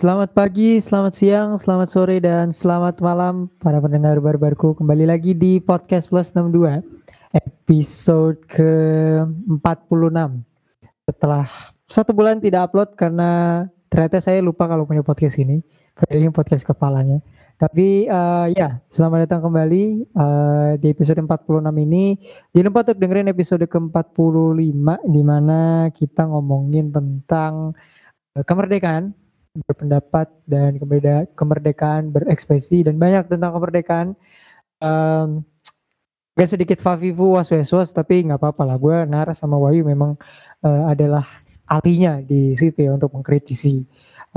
Selamat pagi, selamat siang, selamat sore, dan selamat malam para pendengar baru-baruku. Kembali lagi di Podcast Plus 62, episode ke-46. Setelah satu bulan tidak upload karena ternyata saya lupa kalau punya podcast ini. Ini podcast kepalanya. Tapi uh, ya, selamat datang kembali uh, di episode 46 ini. Jangan lupa untuk dengerin episode ke-45 di mana kita ngomongin tentang uh, kemerdekaan berpendapat dan kemerdekaan berekspresi dan banyak tentang kemerdekaan. Um, gak sedikit fafifu was was was tapi nggak apa-apa lah. Gue Nara sama Wahyu memang uh, adalah ahlinya di situ ya untuk mengkritisi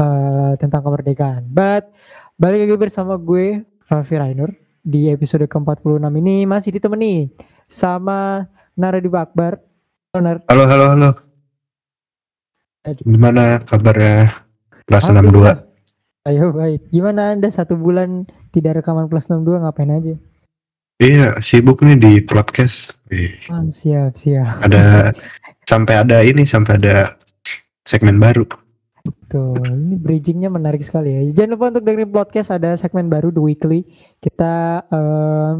uh, tentang kemerdekaan. But balik lagi bersama gue Raffi Rainur di episode ke-46 ini masih ditemani sama Nara di Akbar. Halo halo halo gimana kabarnya Plus 62. Ayo baik. Gimana Anda satu bulan tidak rekaman plus 62 ngapain aja? Iya, sibuk nih di podcast. Oh, siap, siap. Ada sampai ada ini, sampai ada segmen baru. Tuh, ini bridgingnya menarik sekali ya. Jangan lupa untuk dengerin podcast ada segmen baru The Weekly. Kita uh,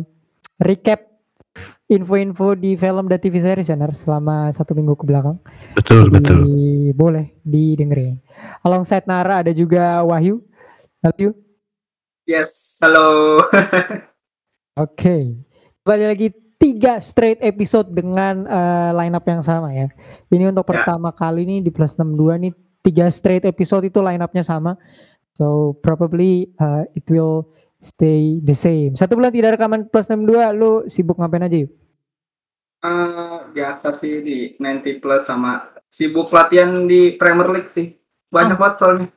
recap info-info di film dan TV series ya selama satu minggu ke belakang. Betul Jadi, betul. Boleh didengerin. Alongside Nara ada juga Wahyu. Halo. Yes, halo. Oke, okay. kembali lagi tiga straight episode dengan uh, lineup yang sama ya. Ini untuk ya. pertama kali nih di Plus 62 nih tiga straight episode itu lineupnya sama. So probably uh, it will stay the same. Satu bulan tidak rekaman plus 62, lu sibuk ngapain aja yuk? Uh, biasa sih di 90 plus sama sibuk latihan di Premier League sih. Banyak oh. banget soalnya.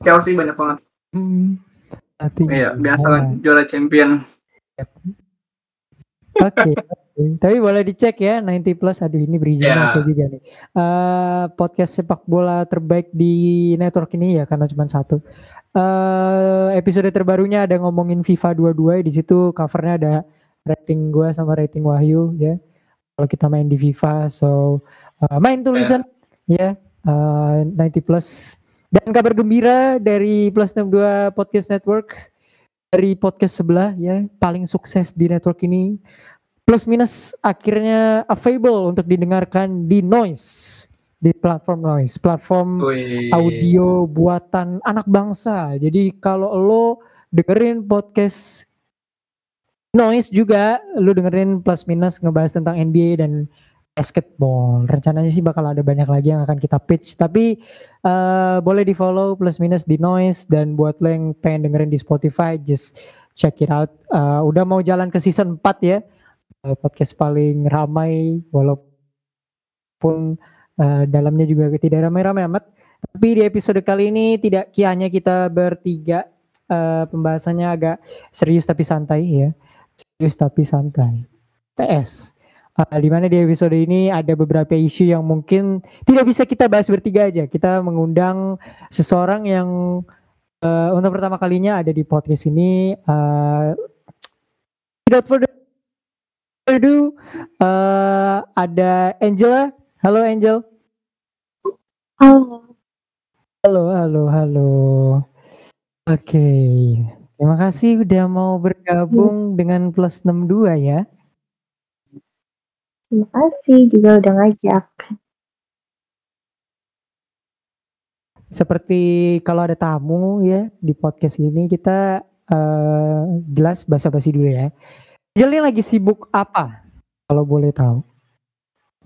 Chelsea banyak banget. Hmm. Iya, biasa lah juara champion. Oke. Okay. Tapi boleh dicek ya 90 plus aduh ini berizin yeah. oke juga nih. Uh, podcast sepak bola terbaik di network ini ya karena cuma satu. Uh, episode terbarunya ada ngomongin FIFA 22 di situ covernya ada rating gue sama rating Wahyu ya. Kalau kita main di FIFA so uh, main tulisan ya yeah. uh, 90 plus dan kabar gembira dari Plus 62 Podcast Network dari podcast sebelah ya paling sukses di network ini plus minus akhirnya available untuk didengarkan di Noise di platform Noise, platform Wih. audio buatan anak bangsa. Jadi kalau lo dengerin podcast Noise juga, lo dengerin plus minus ngebahas tentang NBA dan basketball. Rencananya sih bakal ada banyak lagi yang akan kita pitch. Tapi uh, boleh di follow plus minus di Noise dan buat lo yang pengen dengerin di Spotify, just check it out. Uh, udah mau jalan ke season 4 ya uh, podcast paling ramai walaupun uh, dalamnya juga tidak ramai-ramai amat. Tapi di episode kali ini tidak hanya kita bertiga, uh, pembahasannya agak serius tapi santai ya. Serius tapi santai. TS. Uh, di mana di episode ini ada beberapa isu yang mungkin tidak bisa kita bahas bertiga aja. Kita mengundang seseorang yang uh, untuk pertama kalinya ada di podcast ini. Uh, without further ado, uh, ada Angela. Halo Angel. Halo. Halo, halo, halo. Oke. Okay. Terima kasih udah mau bergabung dengan Plus 62 ya. Terima kasih juga udah ngajak. Seperti kalau ada tamu ya di podcast ini kita uh, jelas basa-basi dulu ya. Angel lagi sibuk apa? Kalau boleh tahu.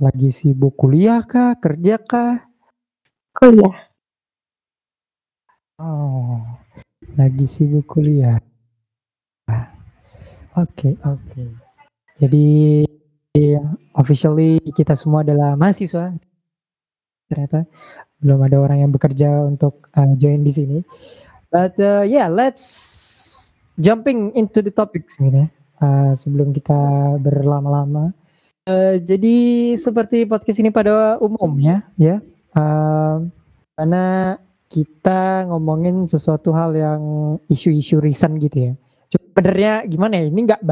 Lagi sibuk kuliah kah? Kerja kah? Kuliah. Oh, lagi sibuk kuliah. Oke, okay, oke. Okay. Jadi officially kita semua adalah mahasiswa. Ternyata belum ada orang yang bekerja untuk uh, join di sini. But uh, yeah, let's jumping into the topic sebenarnya uh, sebelum kita berlama-lama. Uh, jadi seperti podcast ini pada umumnya ya, uh, karena kita ngomongin sesuatu hal yang isu-isu recent gitu ya. Sebenarnya gimana ya? Ini nggak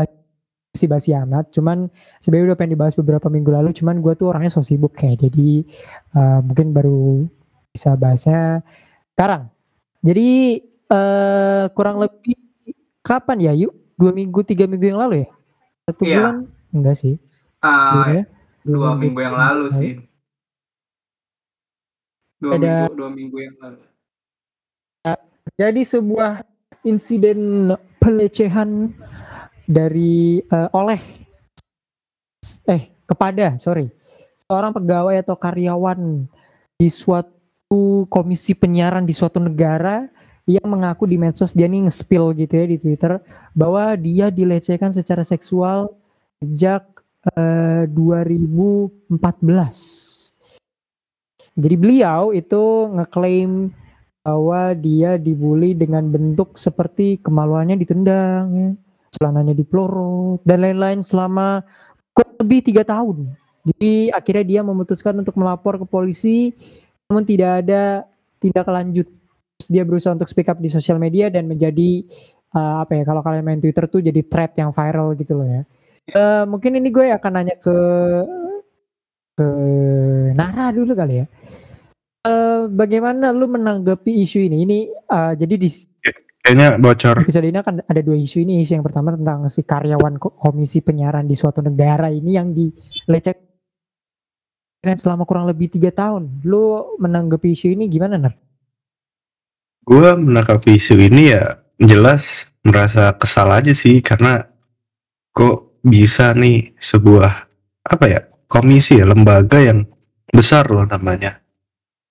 basi-basi amat, cuman sebenarnya udah pengen dibahas beberapa minggu lalu, cuman gue tuh orangnya so sibuk kayak, jadi uh, mungkin baru bisa bahasnya sekarang. Jadi eh kurang lebih kapan ya yuk? Dua minggu, tiga minggu yang lalu ya? Satu Iya. bulan? Enggak sih. Iya ya. dua minggu yang lalu sih. Dua Ada- minggu, dua minggu yang lalu. Jadi sebuah insiden pelecehan dari eh, oleh. Eh kepada sorry. Seorang pegawai atau karyawan di suatu komisi penyiaran di suatu negara yang mengaku di medsos dia nih nge-spill gitu ya di Twitter bahwa dia dilecehkan secara seksual sejak eh, 2014. Jadi beliau itu ngeklaim bahwa dia dibully dengan bentuk seperti kemaluannya ditendang, celananya dipelorot dan lain-lain selama kurang lebih tiga tahun. Jadi akhirnya dia memutuskan untuk melapor ke polisi, namun tidak ada tindak lanjut. Terus dia berusaha untuk speak up di sosial media dan menjadi eh, apa ya kalau kalian main Twitter tuh jadi thread yang viral gitu loh ya. Eh, mungkin ini gue akan nanya ke ke Nara dulu kali ya. Eh, bagaimana lu menanggapi isu ini? Ini eh, jadi di Kayaknya bocor. episode ini akan ada dua isu ini. Isu yang pertama tentang si karyawan ko- komisi penyiaran di suatu negara ini yang dilecehkan selama kurang lebih tiga tahun. Lu menanggapi isu ini gimana, Nar? Gue menanggapi isu ini ya jelas merasa kesal aja sih karena kok bisa nih sebuah apa ya komisi ya lembaga yang besar loh namanya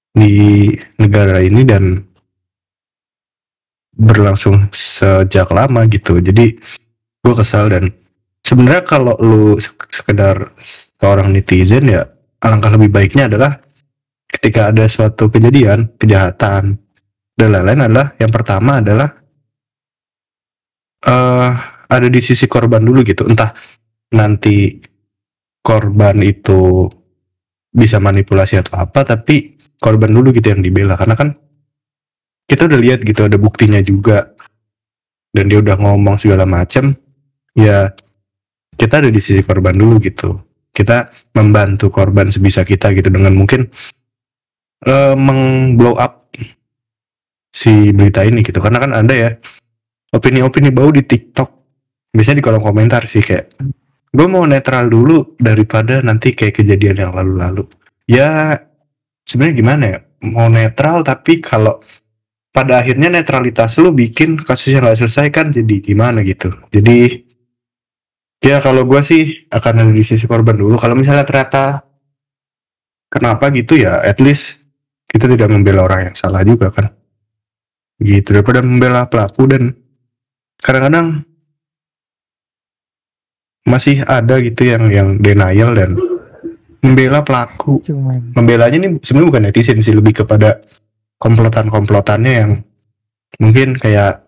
di negara ini dan berlangsung sejak lama gitu. Jadi gue kesal dan sebenarnya kalau lu sek- sekedar seorang netizen ya alangkah lebih baiknya adalah ketika ada suatu kejadian kejahatan dan lain-lain adalah yang pertama adalah eh ada di sisi korban dulu gitu. Entah nanti korban itu bisa manipulasi atau apa tapi korban dulu gitu yang dibela. Karena kan kita udah lihat gitu ada buktinya juga. Dan dia udah ngomong segala macam ya kita ada di sisi korban dulu gitu. Kita membantu korban sebisa kita gitu dengan mungkin eh mengblow up si berita ini gitu. Karena kan ada ya opini-opini bau di TikTok biasanya di kolom komentar sih kayak gue mau netral dulu daripada nanti kayak kejadian yang lalu-lalu. Ya sebenarnya gimana ya? Mau netral tapi kalau pada akhirnya netralitas lu bikin kasusnya nggak selesai kan jadi gimana gitu. Jadi ya kalau gue sih akan ada di sisi korban dulu. Kalau misalnya ternyata kenapa gitu ya at least kita tidak membela orang yang salah juga kan. Gitu daripada membela pelaku dan kadang-kadang masih ada gitu yang yang denial dan membela pelaku. Cuman. Membelanya ini sebenarnya bukan netizen sih lebih kepada komplotan-komplotannya yang mungkin kayak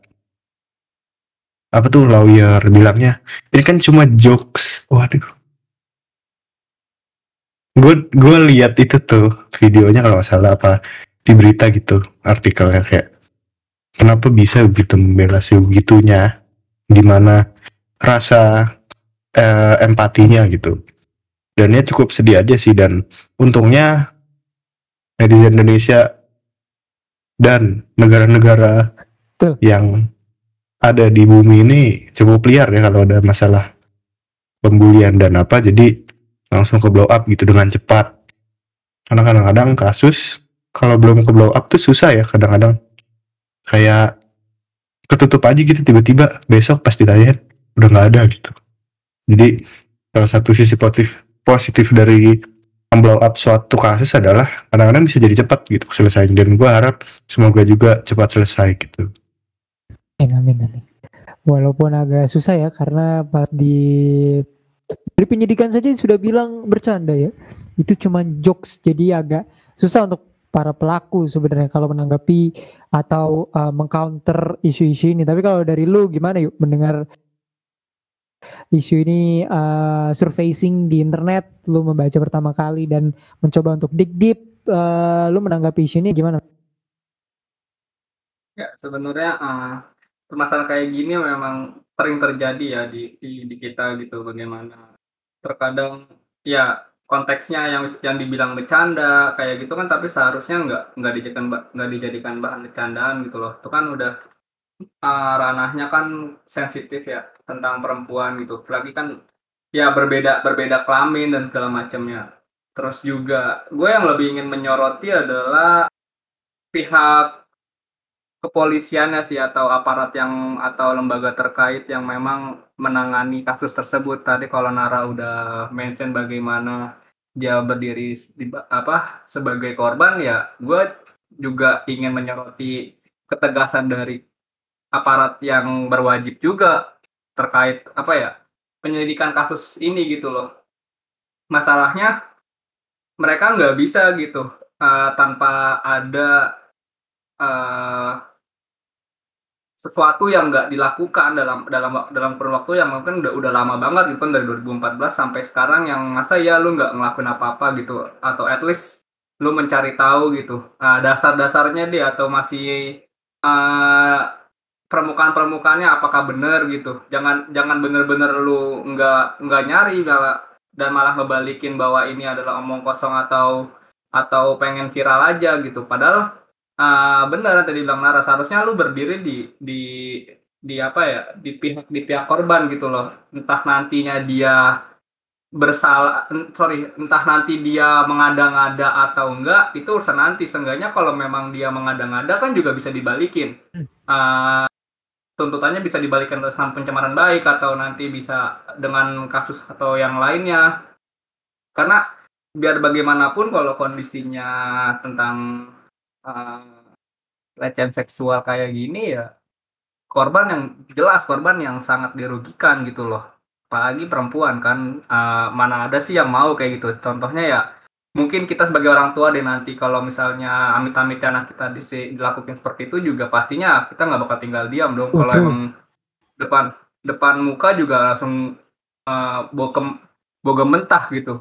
apa tuh lawyer bilangnya. Ini kan cuma jokes. Waduh. Gue gue lihat itu tuh videonya kalau nggak salah apa di berita gitu artikelnya kayak kenapa bisa begitu membela segitunya di mana rasa eh, empatinya gitu. Dan dia cukup sedih aja sih dan untungnya netizen Indonesia dan negara-negara yang ada di bumi ini cukup liar ya kalau ada masalah pembulian dan apa. Jadi langsung ke blow up gitu dengan cepat. Karena kadang-kadang kasus kalau belum ke blow up tuh susah ya kadang-kadang kayak ketutup aja gitu tiba-tiba besok pas ditanyain udah nggak ada gitu. Jadi salah satu sisi positif positif dari blow up suatu kasus adalah kadang-kadang bisa jadi cepat gitu selesai dan gue harap semoga juga cepat selesai gitu amin, amin, amin. Walaupun agak susah ya karena pas di dari penyidikan saja sudah bilang bercanda ya. Itu cuma jokes jadi agak susah untuk para pelaku sebenarnya kalau menanggapi atau uh, mengcounter isu-isu ini. Tapi kalau dari lu gimana yuk mendengar isu ini uh, surfacing di internet, lu membaca pertama kali dan mencoba untuk dig deep, uh, lu menanggapi isu ini gimana? Ya, sebenarnya ah, permasalahan kayak gini memang sering terjadi ya di, di, di kita gitu bagaimana terkadang ya konteksnya yang yang dibilang bercanda kayak gitu kan tapi seharusnya nggak nggak dijadikan nggak dijadikan bahan bercandaan gitu loh itu kan udah uh, ranahnya kan sensitif ya tentang perempuan gitu. Lagi kan ya berbeda berbeda kelamin dan segala macamnya. Terus juga gue yang lebih ingin menyoroti adalah pihak kepolisiannya sih atau aparat yang atau lembaga terkait yang memang menangani kasus tersebut. Tadi kalau Nara udah mention bagaimana dia berdiri di, apa sebagai korban ya gue juga ingin menyoroti ketegasan dari aparat yang berwajib juga terkait apa ya penyelidikan kasus ini gitu loh. Masalahnya mereka nggak bisa gitu uh, tanpa ada uh, sesuatu yang nggak dilakukan dalam dalam dalam kurun waktu yang mungkin udah udah lama banget gitu dari 2014 sampai sekarang yang masa ya lu nggak ngelakuin apa-apa gitu atau at least lu mencari tahu gitu. Uh, dasar-dasarnya dia atau masih uh, permukaan-permukaannya apakah benar gitu? Jangan jangan bener-bener lu nggak nggak nyari gak, dan malah ngebalikin bahwa ini adalah omong kosong atau atau pengen viral aja gitu. Padahal uh, benar tadi bilang Nara seharusnya lu berdiri di di di apa ya? Di pihak di pihak korban gitu loh. Entah nantinya dia bersalah sorry entah nanti dia mengada-ngada atau enggak itu urusan nanti. Seenggaknya kalau memang dia mengada-ngada kan juga bisa dibalikin. Uh, tuntutannya bisa dibalikan ke pencemaran baik atau nanti bisa dengan kasus atau yang lainnya. Karena biar bagaimanapun kalau kondisinya tentang uh, pelecehan seksual kayak gini ya korban yang jelas korban yang sangat dirugikan gitu loh. Apalagi perempuan kan uh, mana ada sih yang mau kayak gitu. Contohnya ya mungkin kita sebagai orang tua deh nanti kalau misalnya amit-amit anak kita disi, dilakukan seperti itu juga pastinya kita nggak bakal tinggal diam dong. Kalau emang depan depan muka juga langsung uh, bogem bogem mentah gitu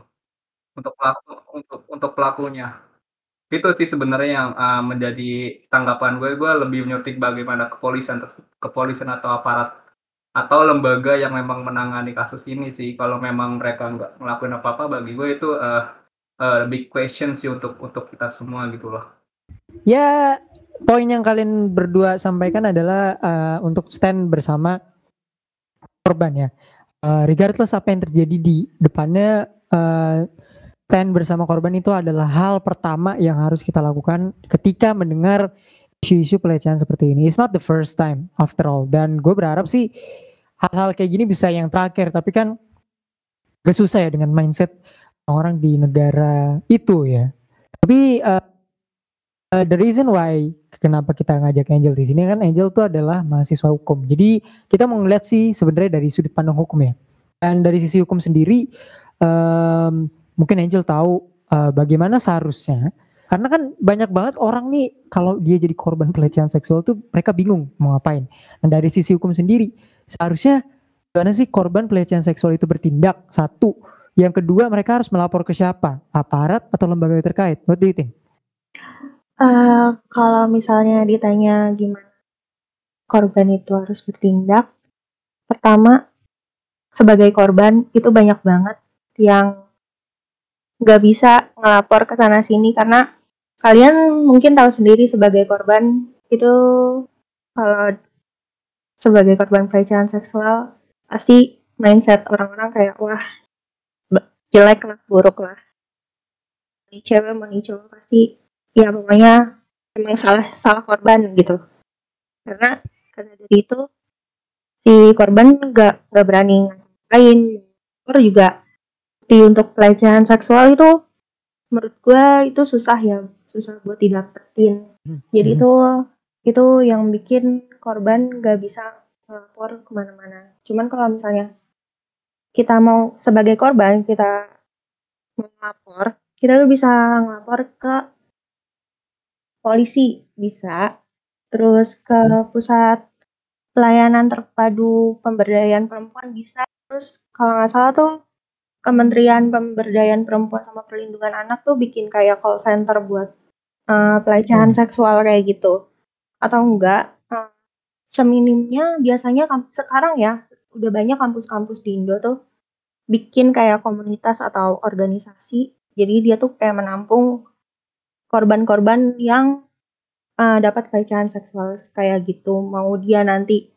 untuk pelaku untuk untuk pelakunya. Itu sih sebenarnya yang uh, menjadi tanggapan gue. Gue lebih menyortik bagaimana kepolisian kepolisian atau aparat atau lembaga yang memang menangani kasus ini sih. Kalau memang mereka nggak ngelakuin apa apa bagi gue itu uh, uh, big question sih untuk untuk kita semua gitu loh ya poin yang kalian berdua sampaikan adalah uh, untuk stand bersama korban ya uh, regardless apa yang terjadi di depannya uh, stand bersama korban itu adalah hal pertama yang harus kita lakukan ketika mendengar isu-isu pelecehan seperti ini. It's not the first time after all. Dan gue berharap sih hal-hal kayak gini bisa yang terakhir. Tapi kan gak susah ya dengan mindset orang di negara itu ya. Tapi uh, uh, the reason why kenapa kita ngajak Angel di sini kan Angel tuh adalah mahasiswa hukum. Jadi kita mau ngeliat sih sebenarnya dari sudut pandang hukum ya. Dan dari sisi hukum sendiri um, mungkin Angel tahu uh, bagaimana seharusnya karena kan banyak banget orang nih kalau dia jadi korban pelecehan seksual tuh mereka bingung mau ngapain. Nah dari sisi hukum sendiri seharusnya gimana sih korban pelecehan seksual itu bertindak? Satu. Yang kedua mereka harus melapor ke siapa? Aparat atau lembaga terkait? What do you think? Uh, kalau misalnya ditanya gimana korban itu harus bertindak, pertama sebagai korban itu banyak banget yang nggak bisa ngelapor ke sana sini karena kalian mungkin tahu sendiri sebagai korban itu kalau sebagai korban pelecehan seksual pasti mindset orang-orang kayak wah jelek lah buruk lah. Ini cewek mau cowok pasti ya pokoknya emang salah salah korban gitu. Karena karena dari itu si korban nggak nggak berani ngapain. Juga bukti untuk pelecehan seksual itu menurut gue itu susah ya susah buat didapetin. Hmm. jadi itu itu yang bikin korban gak bisa melapor ke mana-mana. Cuman kalau misalnya kita mau sebagai korban kita melapor kita tuh bisa ngelapor ke polisi bisa terus ke hmm. pusat pelayanan terpadu pemberdayaan perempuan bisa terus kalau nggak salah tuh Kementerian Pemberdayaan Perempuan sama Perlindungan Anak tuh bikin kayak call center buat uh, pelecehan hmm. seksual kayak gitu atau enggak uh, seminimnya biasanya sekarang ya udah banyak kampus-kampus di Indo tuh bikin kayak komunitas atau organisasi. Jadi dia tuh kayak menampung korban-korban yang uh, dapat pelecehan seksual kayak gitu. Mau dia nanti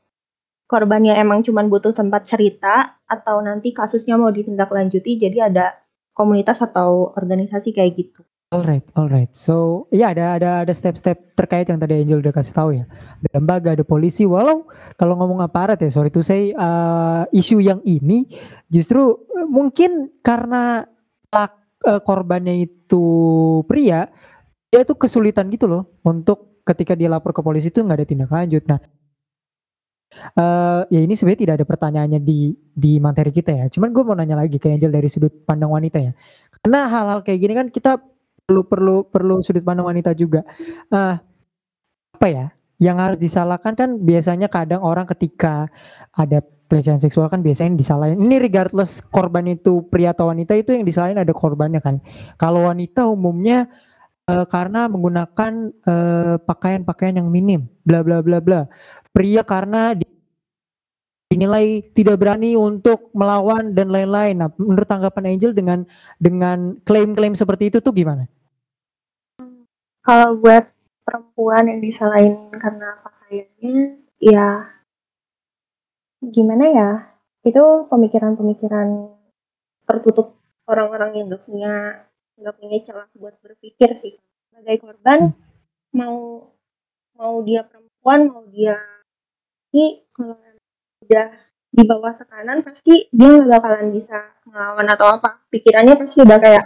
korbannya emang cuma butuh tempat cerita atau nanti kasusnya mau ditindaklanjuti jadi ada komunitas atau organisasi kayak gitu. Alright, alright. So, ya ada ada ada step-step terkait yang tadi Angel udah kasih tahu ya. Ada lembaga, ada polisi. Walau kalau ngomong aparat ya, sorry to say, uh, isu yang ini justru uh, mungkin karena uh, korbannya itu pria, dia tuh kesulitan gitu loh untuk ketika dia lapor ke polisi itu nggak ada tindak lanjut. Nah, uh, ya ini sebenarnya tidak ada pertanyaannya di di materi kita ya. Cuman gue mau nanya lagi ke Angel dari sudut pandang wanita ya. Karena hal-hal kayak gini kan kita perlu perlu perlu sudut pandang wanita juga. Uh, apa ya? Yang harus disalahkan kan biasanya kadang orang ketika ada pelecehan seksual kan biasanya disalahin. Ini regardless korban itu pria atau wanita itu yang disalahin ada korbannya kan. Kalau wanita umumnya uh, karena menggunakan pakaian-pakaian uh, yang minim, bla bla bla bla. Pria karena dinilai tidak berani untuk melawan dan lain-lain. Nah, menurut tanggapan Angel dengan dengan klaim-klaim seperti itu tuh gimana? Kalau buat perempuan yang disalahin karena pakaiannya, ya gimana ya? Itu pemikiran-pemikiran tertutup orang-orang yang gak punya nggak punya celah buat berpikir sih. Sebagai korban, mau mau dia perempuan, mau dia ini kalau udah di bawah tekanan pasti dia nggak bakalan bisa melawan atau apa. Pikirannya pasti udah kayak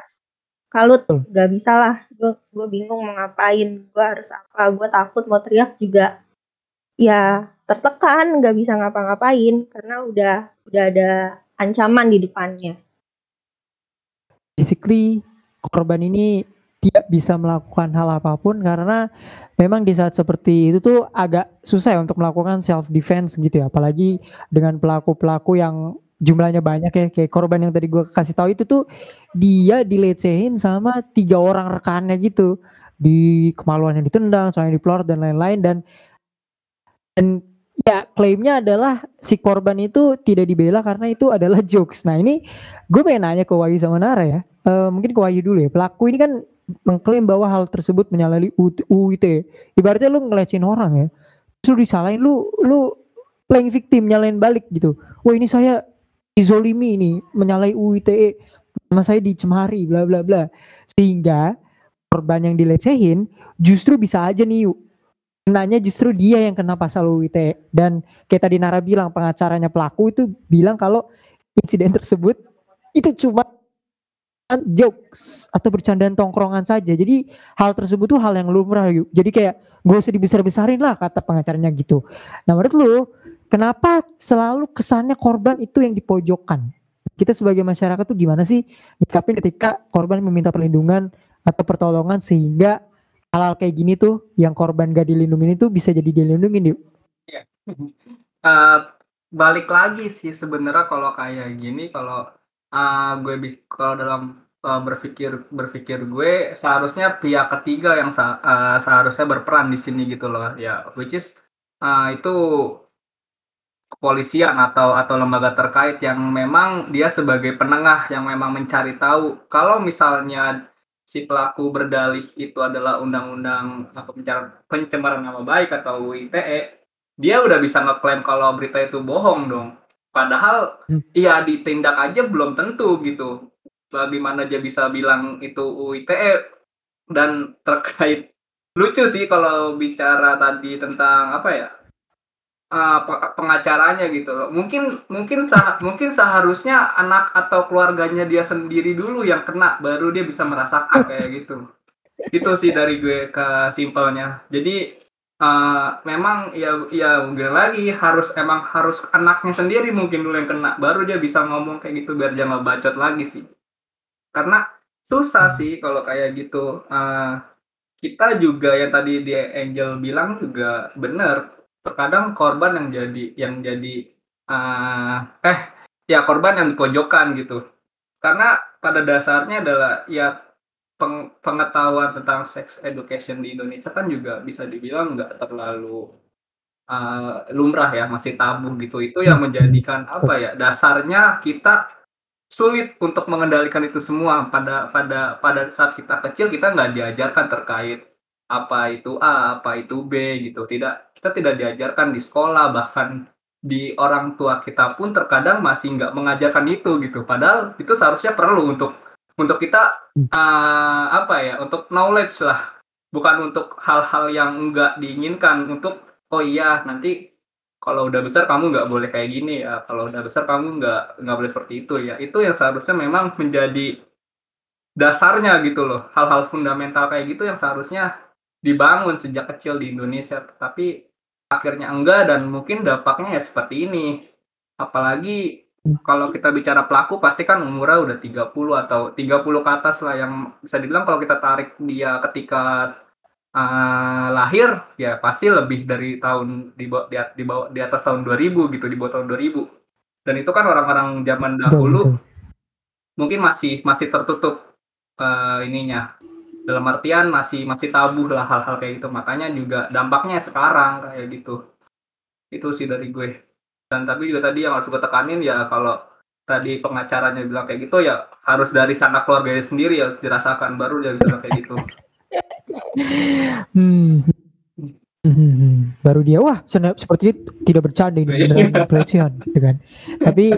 kalut. Nggak bisa lah. Gue gue bingung mau ngapain gue harus apa. Gue takut mau teriak juga. Ya tertekan nggak bisa ngapa-ngapain karena udah udah ada ancaman di depannya. Basically korban ini tidak bisa melakukan hal apa pun karena memang di saat seperti itu tuh agak susah ya untuk melakukan self defense gitu ya. Apalagi dengan pelaku-pelaku yang jumlahnya banyak ya. Kayak korban yang tadi gue kasih tahu itu tuh dia dilecehin sama tiga orang rekannya gitu. Di kemaluannya ditendang soalnya dipelor dan lain-lain. Dan dan ya klaimnya adalah si korban itu tidak dibela karena itu adalah jokes. Nah ini gue pengen nanya ke Wahyu sama Nara ya. Uh, mungkin ke Wahyu dulu ya. Pelaku ini kan mengklaim bahwa hal tersebut menyalahi UIT. Ibaratnya lu ngelecehin orang ya. Terus lu disalahin lu lu playing victim nyalain balik gitu. Wah ini saya izolimi ini menyalahi UITE nama saya dicemari bla bla bla. Sehingga korban yang dilecehin justru bisa aja nih yuk. Kenanya justru dia yang kena pasal UITE dan kayak tadi Nara bilang pengacaranya pelaku itu bilang kalau insiden tersebut itu cuma jokes atau bercandaan tongkrongan saja. Jadi hal tersebut tuh hal yang lumrah yuk. Jadi kayak gak usah dibesar-besarin lah kata pengacaranya gitu. Nah menurut lu kenapa selalu kesannya korban itu yang dipojokkan? Kita sebagai masyarakat tuh gimana sih nyikapin ketika korban meminta perlindungan atau pertolongan sehingga hal-hal kayak gini tuh yang korban gak dilindungi itu bisa jadi dilindungi yuk. Iya. Uh, balik lagi sih sebenarnya kalau kayak gini kalau uh, gue kalau dalam uh, berpikir berpikir gue seharusnya pihak ketiga yang sa uh, seharusnya berperan di sini gitu loh ya. Which is uh, itu kepolisian atau atau lembaga terkait yang memang dia sebagai penengah yang memang mencari tahu kalau misalnya si pelaku berdalih itu adalah undang-undang apa pencemaran nama baik atau ITE dia udah bisa ngeklaim kalau berita itu bohong dong Padahal hmm. ya ditindak aja belum tentu gitu. Bagaimana dia bisa bilang itu UITE dan terkait lucu sih kalau bicara tadi tentang apa ya uh, pengacaranya gitu loh. Mungkin mungkin sah mungkin seharusnya anak atau keluarganya dia sendiri dulu yang kena baru dia bisa merasakan kayak gitu. Itu sih dari gue ke simpelnya. Jadi Uh, memang ya ya mungkin lagi harus emang harus anaknya sendiri mungkin dulu yang kena baru dia bisa ngomong kayak gitu biar jangan bacot lagi sih. Karena susah sih kalau kayak gitu. Uh, kita juga yang tadi dia Angel bilang juga benar terkadang korban yang jadi yang jadi uh, eh ya korban yang dipojokkan gitu. Karena pada dasarnya adalah ya peng, pengetahuan tentang sex education di Indonesia kan juga bisa dibilang nggak terlalu uh, lumrah ya masih tabu gitu. Itu yang menjadikan apa ya dasarnya kita sulit untuk mengendalikan itu semua. Pada pada pada saat kita kecil kita nggak diajarkan terkait apa itu A apa itu B gitu. Tidak kita tidak diajarkan di sekolah bahkan di orang tua kita pun terkadang masih nggak mengajarkan itu gitu. Padahal itu seharusnya perlu untuk untuk kita uh, apa ya untuk knowledge lah. Bukan untuk hal-hal yang nggak diinginkan. Untuk oh iya nanti kalau udah besar kamu nggak boleh kayak gini ya. Kalau udah besar kamu nggak nggak boleh seperti itu ya. Itu yang seharusnya memang menjadi dasarnya gitu loh. Hal-hal fundamental kayak gitu yang seharusnya dibangun sejak kecil di Indonesia. Tapi akhirnya enggak dan mungkin dampaknya ya seperti ini. Apalagi kalau kita bicara pelaku pasti kan umurnya udah 30 atau 30 ke atas lah yang bisa dibilang kalau kita tarik dia ketika uh, lahir ya pasti lebih dari tahun di bawah di, di bawah di atas tahun 2000 gitu di bawah tahun 2000 dan itu kan orang-orang zaman dahulu betul, betul. mungkin masih masih tertutup uh, ininya. Dalam artian masih masih tabu lah hal-hal kayak gitu. Makanya juga dampaknya sekarang kayak gitu. Itu sih dari gue dan tapi juga tadi yang harus gue tekanin ya kalau tadi pengacaranya bilang kayak gitu ya harus dari sana keluarganya sendiri harus dirasakan baru dia bisa kayak gitu Hmm. Hmm. Baru dia wah seperti itu tidak bercanda ini pelecehan gitu kan. Tapi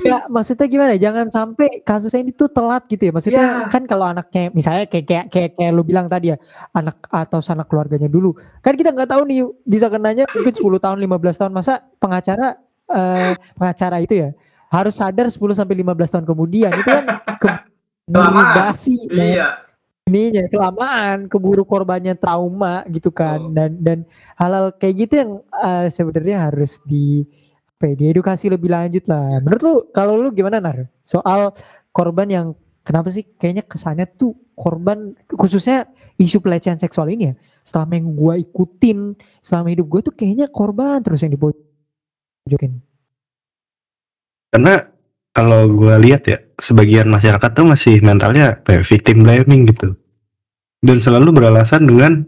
ya maksudnya gimana? Jangan sampai kasusnya ini tuh telat gitu ya. Maksudnya yeah. kan kalau anaknya misalnya kayak kayak kayak, kayak lu bilang tadi ya, anak atau sanak keluarganya dulu. Kan kita nggak tahu nih bisa kenanya mungkin 10 tahun, 15 tahun masa pengacara eh, pengacara itu ya harus sadar 10 sampai 15 tahun kemudian itu kan ke basi iya ininya kelamaan keburu korbannya trauma gitu kan oh. dan dan hal-hal kayak gitu yang uh, sebenarnya harus di apa ya, diedukasi lebih lanjut lah. Menurut lu kalau lu gimana Nar? Soal korban yang kenapa sih kayaknya kesannya tuh korban khususnya isu pelecehan seksual ini ya selama yang gue ikutin selama hidup gue tuh kayaknya korban terus yang dipojokin karena kalau gue lihat ya sebagian masyarakat tuh masih mentalnya kayak victim blaming gitu dan selalu beralasan dengan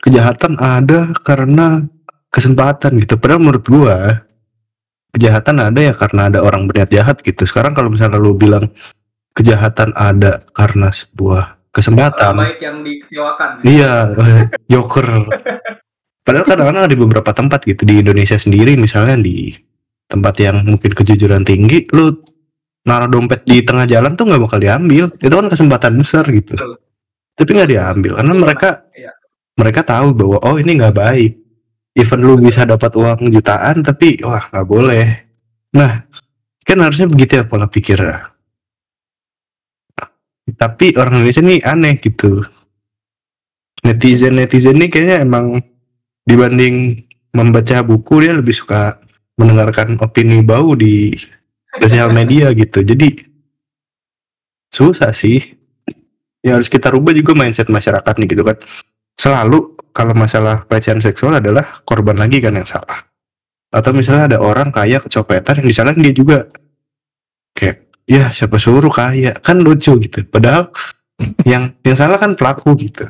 kejahatan ada karena kesempatan gitu padahal menurut gue kejahatan ada ya karena ada orang berniat jahat gitu. Sekarang kalau misalnya lu bilang kejahatan ada karena sebuah kesempatan. Baik yang dikecewakan. Iya joker. Padahal kadang-kadang di beberapa tempat gitu. Di Indonesia sendiri misalnya di tempat yang mungkin kejujuran tinggi lu naruh dompet di tengah jalan tuh nggak bakal diambil. Itu kan kesempatan besar gitu. Betul. tapi nggak diambil karena mereka ya. mereka tahu bahwa oh ini nggak baik even lu bisa dapat uang jutaan tapi wah nggak boleh. Nah kan harusnya begitu ya pola pikir. Tapi orang Indonesia ini aneh gitu. Netizen netizen ini kayaknya emang dibanding membaca buku dia lebih suka mendengarkan opini bau di sosial media gitu. Jadi susah sih. Yang harus kita rubah juga mindset masyarakat nih gitu kan. Selalu kalau masalah pelecehan seksual adalah korban lagi kan yang salah. Atau misalnya ada orang kaya kecopetan yang disalahin dia juga. Kayak ya siapa suruh kaya? Kan lucu gitu. Padahal yang yang salah kan pelaku gitu.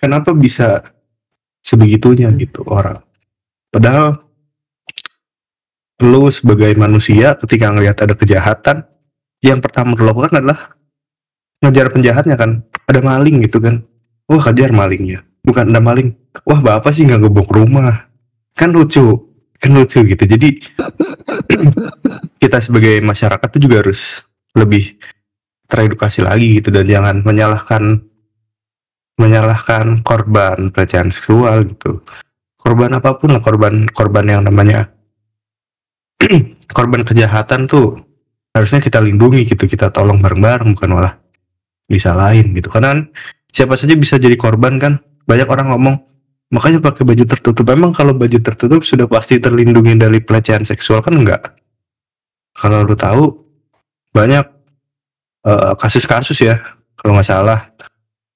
Kenapa bisa sebegitunya gitu orang? Padahal lu sebagai manusia ketika ngelihat ada kejahatan yang pertama lu lakukan adalah ngejar penjahatnya kan. Ada maling gitu kan wah kejar malingnya bukan ada maling. Wah bapak sih nggak gebok rumah. Kan lucu kan lucu gitu. Jadi kita sebagai masyarakat tuh juga harus lebih teredukasi lagi gitu. Dan jangan menyalahkan menyalahkan korban pelecehan seksual gitu. Korban apa pun lah korban korban yang namanya korban kejahatan tuh harusnya kita lindungi gitu. Kita tolong bareng-bareng bukan malah disalahin gitu. Karena kan siapa saja bisa jadi korban kan? Banyak orang ngomong makanya pakai baju tertutup. Emang kalau baju tertutup sudah pasti terlindungi dari pelecehan seksual kan enggak? Kalau lu tahu banyak eh, kasus-kasus uh, ya kalau nggak salah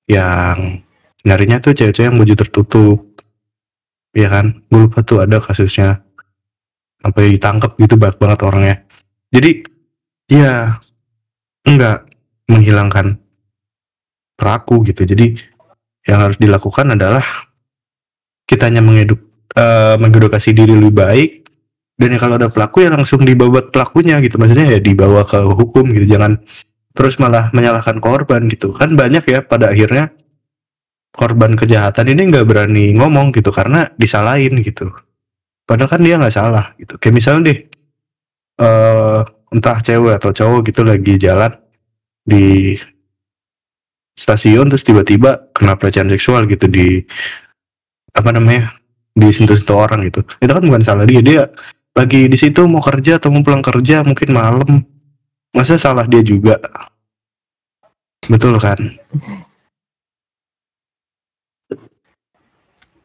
yang nyarinya tuh cewek-cewek yang baju tertutup. Ya kan? Gue lupa tuh ada kasusnya. Sampai ditangkap gitu banyak banget orangnya. Jadi ya enggak menghilangkan pelaku gitu. Jadi yang harus dilakukan adalah kita hanya mengeduk uh, mengedukasi diri lebih baik. Dan ya kalau ada pelaku ya langsung dibawa pelakunya gitu. Maksudnya ya dibawa ke hukum gitu. Jangan terus malah menyalahkan korban gitu. Kan banyak ya pada akhirnya korban kejahatan ini nggak berani ngomong gitu karena disalahin gitu. Padahal kan dia nggak salah gitu. Kayak misalnya deh uh, entah cewek atau cowok gitu lagi jalan di stasiun terus tiba-tiba kena pelecehan seksual gitu di apa namanya disentuh-sentuh orang gitu. Itu kan bukan salah dia. Dia lagi di situ mau kerja atau mau pulang kerja mungkin malam. Masa salah dia juga? Betul kan?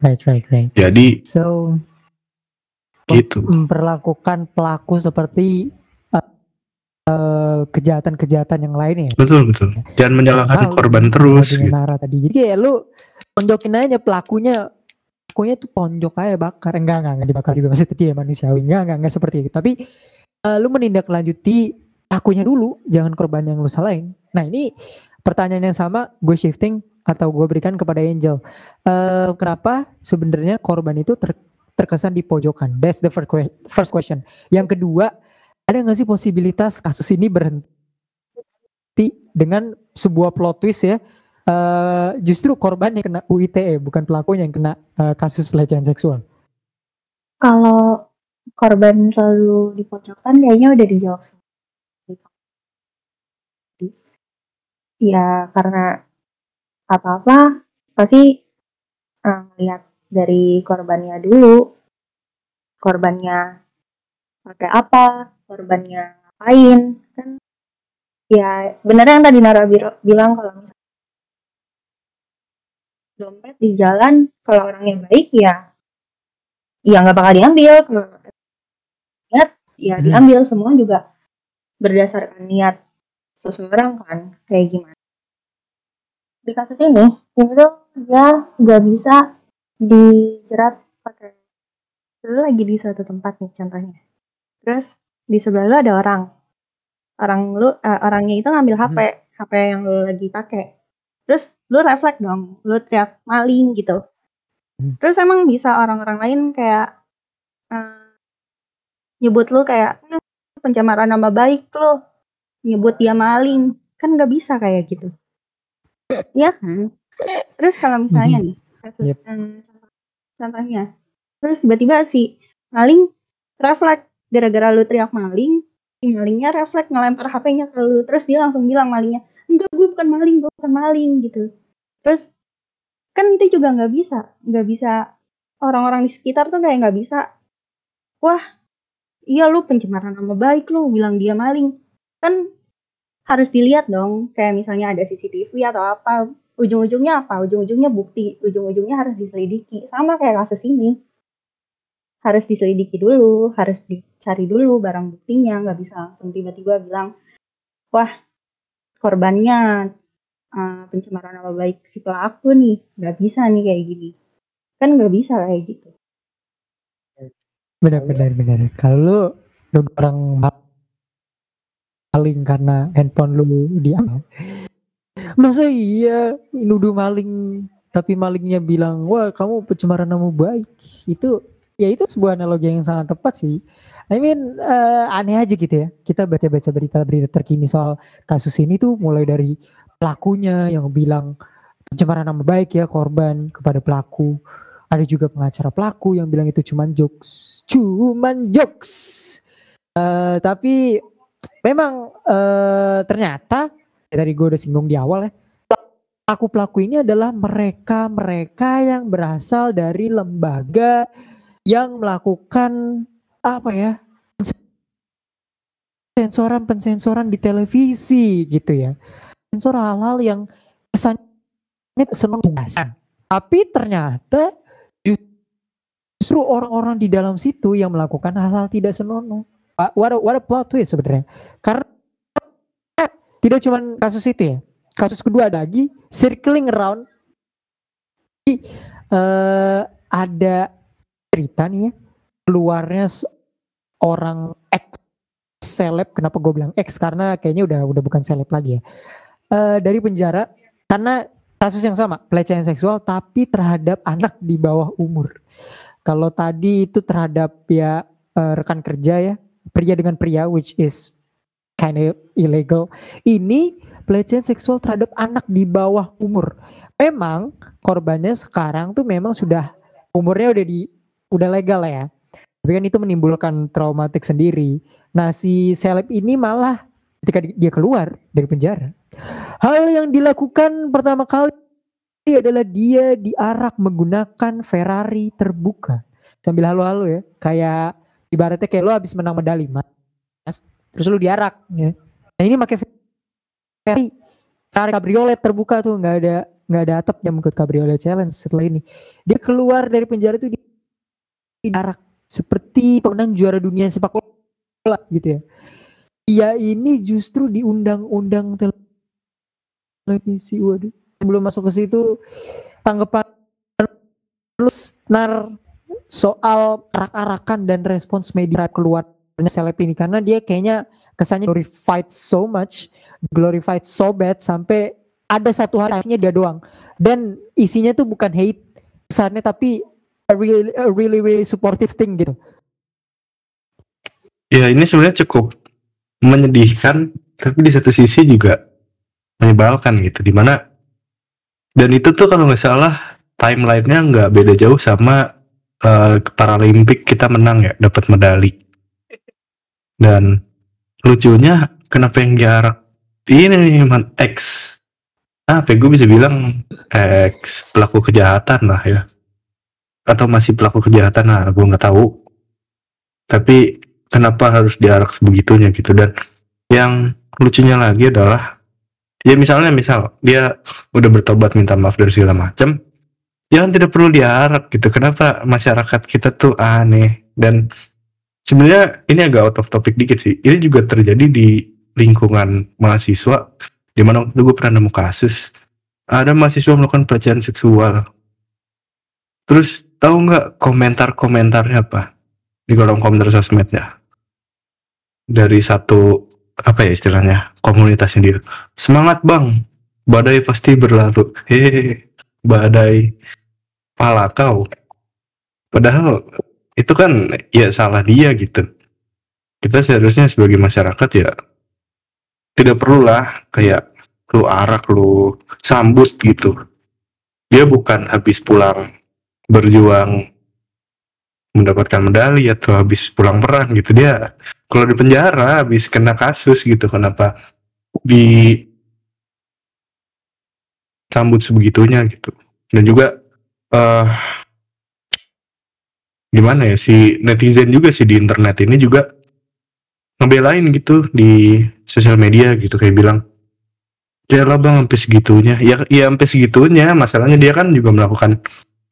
Right right right. Jadi so gitu. memperlakukan pelaku seperti kejahatan-kejahatan yang lainnya betul betul. Jangan menyalahkan korban terus gitu. Nara tadi. Jadi ya lu tonjokin aja pelakunya pokoknya tuh tonjok aja bakar. Enggak enggak enggak dibakar juga. Maksudnya tidak manusiawi. Enggak enggak enggak seperti itu. Tapi uh, lu menindaklanjuti akunya dulu. Jangan korban yang lu salahin. Nah ini pertanyaan yang sama gue shifting atau gue berikan kepada Angel. Uh, kenapa sebenarnya korban itu ter, terkesan di pojokan? That's the first question. Yang kedua ada nggak sih posibilitas kasus ini berhenti dengan sebuah plot twist ya uh, justru korban yang kena UITE bukan pelakunya yang kena uh, kasus pelecehan seksual? Kalau korban selalu dipojokkan kayaknya udah dijawab ya karena apa-apa pasti uh, lihat dari korbannya dulu korbannya pakai apa korbannya ngapain kan? Ya benar yang tadi Nara bilang kalau dompet di jalan kalau orangnya baik ya ya nggak bakal diambil. Kalau niat ya hmm. diambil. Semua juga berdasarkan niat seseorang kan? Kayak gimana? Di kasus ini tuh dia nggak bisa dijerat pakai lagi di suatu tempat nih contohnya. Terus di sebelah lu ada orang. Orang lu uh, orangnya itu ngambil HP hmm. HP yang lu lagi pakai terus lu refleks dong lu teriak maling gitu. Hmm. terus emang bisa orang-orang lain kayak uh, nyebut lu kayak pencemaran nama baik lo nyebut dia maling. Kan nggak bisa kayak gitu. Ya kan? Terus kalau misalnya hmm. nih yep. contohnya. Terus tiba-tiba si maling refleks gara-gara lu teriak maling malingnya refleks ngelempar HP-nya ke lu. Terus dia langsung bilang malingnya enggak gue bukan maling gue bukan maling gitu. Terus kan itu juga nggak bisa nggak bisa. Orang-orang di sekitar tuh kayak nggak bisa. Wah iya lu pencemaran nama baik lu bilang dia maling. Kan harus dilihat dong kayak misalnya ada CCTV atau apa ujung-ujungnya apa? Ujung-ujungnya bukti ujung-ujungnya harus diselidiki. Sama kayak kasus ini. Harus diselidiki dulu harus dicari dulu barang buktinya nggak bisa langsung tiba-tiba bilang wah korbannya uh, pencemaran nama baik si pelaku nih nggak bisa nih kayak gini. Kan nggak bisa kayak gitu. Benar benar benar. Kalau lu orang maling karena handphone lu diambil masa iya nuduh maling tapi malingnya bilang wah kamu pencemaran nama baik. Itu ya itu sebuah analogi yang sangat tepat sih I mean uh, aneh aja gitu ya. Kita baca-baca berita-berita terkini soal kasus ini tuh mulai dari pelakunya yang bilang pencemaran nama baik ya korban kepada pelaku. Ada juga pengacara pelaku yang bilang itu cuman jokes, cuman jokes. Uh, tapi memang uh, ternyata ya tadi gue udah singgung di awal ya pelaku pelaku ini adalah mereka mereka yang berasal dari lembaga yang melakukan apa ya sensoran pensensoran di televisi gitu ya. Sensor hal-hal yang kesannya senang tapi ternyata justru orang-orang di dalam situ yang melakukan hal-hal tidak senonoh. What a, what a plot twist sebenarnya. Karena tidak cuma kasus itu ya. Kasus kedua ada lagi circling around uh, ada cerita nih ya. Keluarnya orang ex seleb. Kenapa gue bilang ex karena kayaknya udah udah bukan seleb lagi ya. Uh, dari penjara karena kasus yang sama pelecehan seksual tapi terhadap anak di bawah umur. Kalau tadi itu terhadap ya uh, rekan kerja ya, pria dengan pria which is kind of illegal. Ini pelecehan seksual terhadap anak di bawah umur. Memang korbannya sekarang tuh memang sudah umurnya udah di udah legal ya. Tapi kan itu menimbulkan traumatik sendiri. Nah, si seleb ini malah ketika dia keluar dari penjara, hal yang dilakukan pertama kali adalah dia diarak menggunakan Ferrari terbuka. Sambil halo-halo ya kayak ibaratnya kayak lo habis menang medali mas. Terus lo diarak ya. Nah ini pakai Ferrari. Ferrari cabriolet terbuka tuh nggak ada nggak ada atapnya mengikut cabriolet challenge setelah ini. Dia keluar dari penjara tuh diarak seperti pemenang juara dunia sepak bola gitu ya. Dia ini justru di undang-undang televisi waduh. Sebelum masuk ke situ tanggapan lu nar soal arak-arakan dan respons media keluarnya seleb ini. Karena dia kayaknya kesannya glorified so much, glorified so bad sampai ada satu hari dia doang. Dan isinya tuh bukan hate kesannya tapi a really a really really supportive thing gitu. Ya ini sebenarnya cukup menyedihkan tapi di satu sisi juga menyebalkan gitu di mana dan itu tuh kalau nggak salah timelinenya nggak beda jauh sama uh, Paralimpik kita menang ya dapat medali. Dan lucunya kenapa yang jarak ini man X. Ya, gue bisa bilang X pelaku kejahatan lah ya atau masih pelaku kejahatan lah gue nggak tahu. Tapi kenapa harus diarak sebegitunya gitu? Dan yang lucunya lagi adalah ya misalnya misal dia udah bertobat minta maaf dari segala macam ya kan tidak perlu diarak gitu. Kenapa masyarakat kita tuh aneh? Dan sebenarnya ini agak out of topic dikit sih. Ini juga terjadi di lingkungan mahasiswa di mana waktu gue pernah nemu kasus ada mahasiswa melakukan pelecehan seksual. Terus tahu nggak komentar-komentarnya apa di kolom komentar sosmednya? Dari satu apa ya istilahnya komunitas sendiri semangat bang. Badai pasti berlalu. Hehehe. Badai pala kau. Padahal itu kan ya salah dia gitu. Kita seharusnya sebagai masyarakat ya tidak perlulah kayak lu arak lu sambut gitu. Dia bukan habis pulang berjuang mendapatkan medali atau habis pulang perang gitu. Dia kalau di penjara habis kena kasus gitu. Kenapa di sambut sebegitunya gitu. Dan juga uh, gimana ya si netizen juga sih di internet ini juga ngebelain gitu di sosial media gitu. Kayak bilang ya lah bang sampai segitunya. Ya ya sampai segitunya. Masalahnya dia kan juga melakukan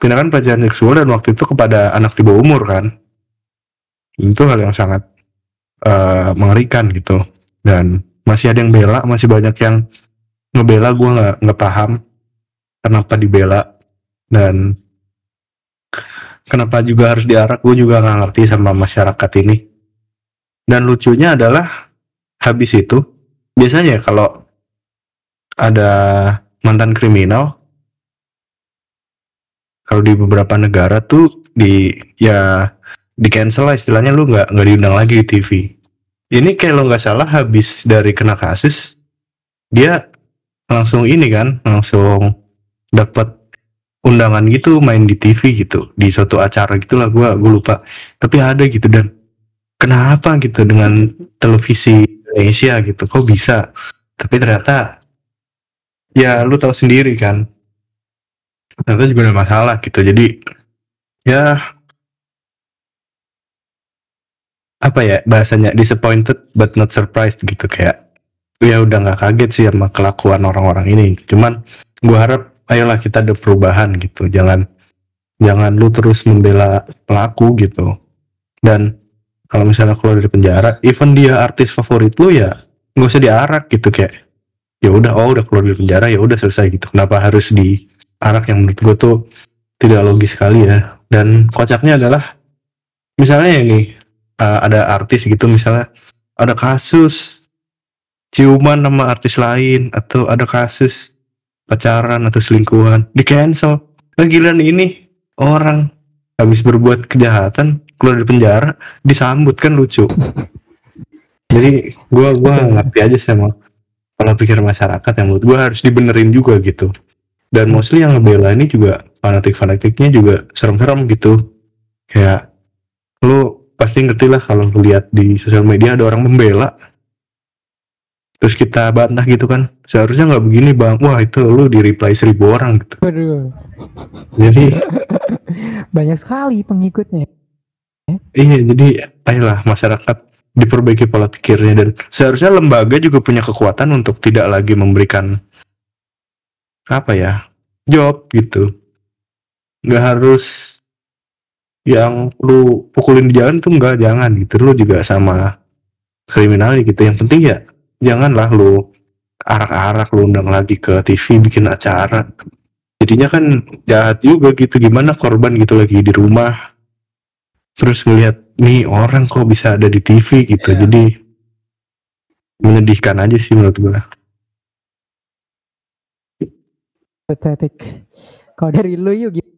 tindakan pelecehan seksual dan waktu itu kepada anak di bawah umur kan? Itu hal yang sangat uh, mengerikan gitu. Dan masih ada yang bela masih banyak yang ngebela gue nggak nggak paham kenapa dibela. Dan kenapa juga harus diarak gue juga nggak ngerti sama masyarakat ini. Dan lucunya adalah habis itu biasanya kalau ada mantan kriminal kalau di beberapa negara tuh di ya di cancel lah istilahnya lu nggak nggak diundang lagi di TV ini kayak lo nggak salah habis dari kena kasus dia langsung ini kan langsung dapat undangan gitu main di TV gitu di suatu acara gitulah gue gue lupa. Tapi ada gitu dan kenapa gitu dengan televisi Indonesia gitu kok bisa? Tapi ternyata ya lu tahu sendiri kan ternyata juga ada masalah gitu. Jadi ya apa ya bahasanya disappointed but not surprised gitu. Kayak ya udah nggak kaget sih sama kelakuan orang-orang ini. Cuman gue harap ayolah kita ada perubahan gitu. Jangan jangan lu terus membela pelaku gitu. Dan kalau misalnya keluar dari penjara even dia artis favorit lu ya nggak usah diarak gitu. Kayak ya udah oh udah keluar dari penjara ya udah selesai gitu. Kenapa harus diarak yang menurut gue tuh tidak logis sekali ya. Dan kocaknya adalah misalnya ini uh, ada artis gitu misalnya ada kasus ciuman sama artis lain atau ada kasus pacaran atau selingkuhan di cancel. Nah, ini orang habis berbuat kejahatan keluar dari penjara disambut kan lucu. Jadi gua gua ngerti aja sama kalau pikir masyarakat yang menurut gua harus dibenerin juga gitu dan mostly yang ngebela ini juga fanatik-fanatiknya juga serem-serem gitu. Kayak lu pasti ngerti lah kalau lihat di sosial media ada orang membela. Terus kita bantah gitu kan. Seharusnya nggak begini bang. Wah itu lu di reply seribu orang gitu. Waduh, jadi banyak sekali pengikutnya. iya jadi ayolah masyarakat diperbaiki pola pikirnya. Dan seharusnya lembaga juga punya kekuatan untuk tidak lagi memberikan apa ya job gitu. Nggak harus yang lu pukulin di jalan tuh enggak jangan gitu. Lu juga sama kriminal gitu. Yang penting ya janganlah lu arak-arak lu undang lagi ke TV bikin acara. Jadinya kan jahat juga gitu. Gimana korban gitu lagi di rumah? Terus ngelihat nih orang kok bisa ada di TV gitu. Iya. jadi menyedihkan aja sih menurut gua Pathetic. Kalau dari lu yuk gi-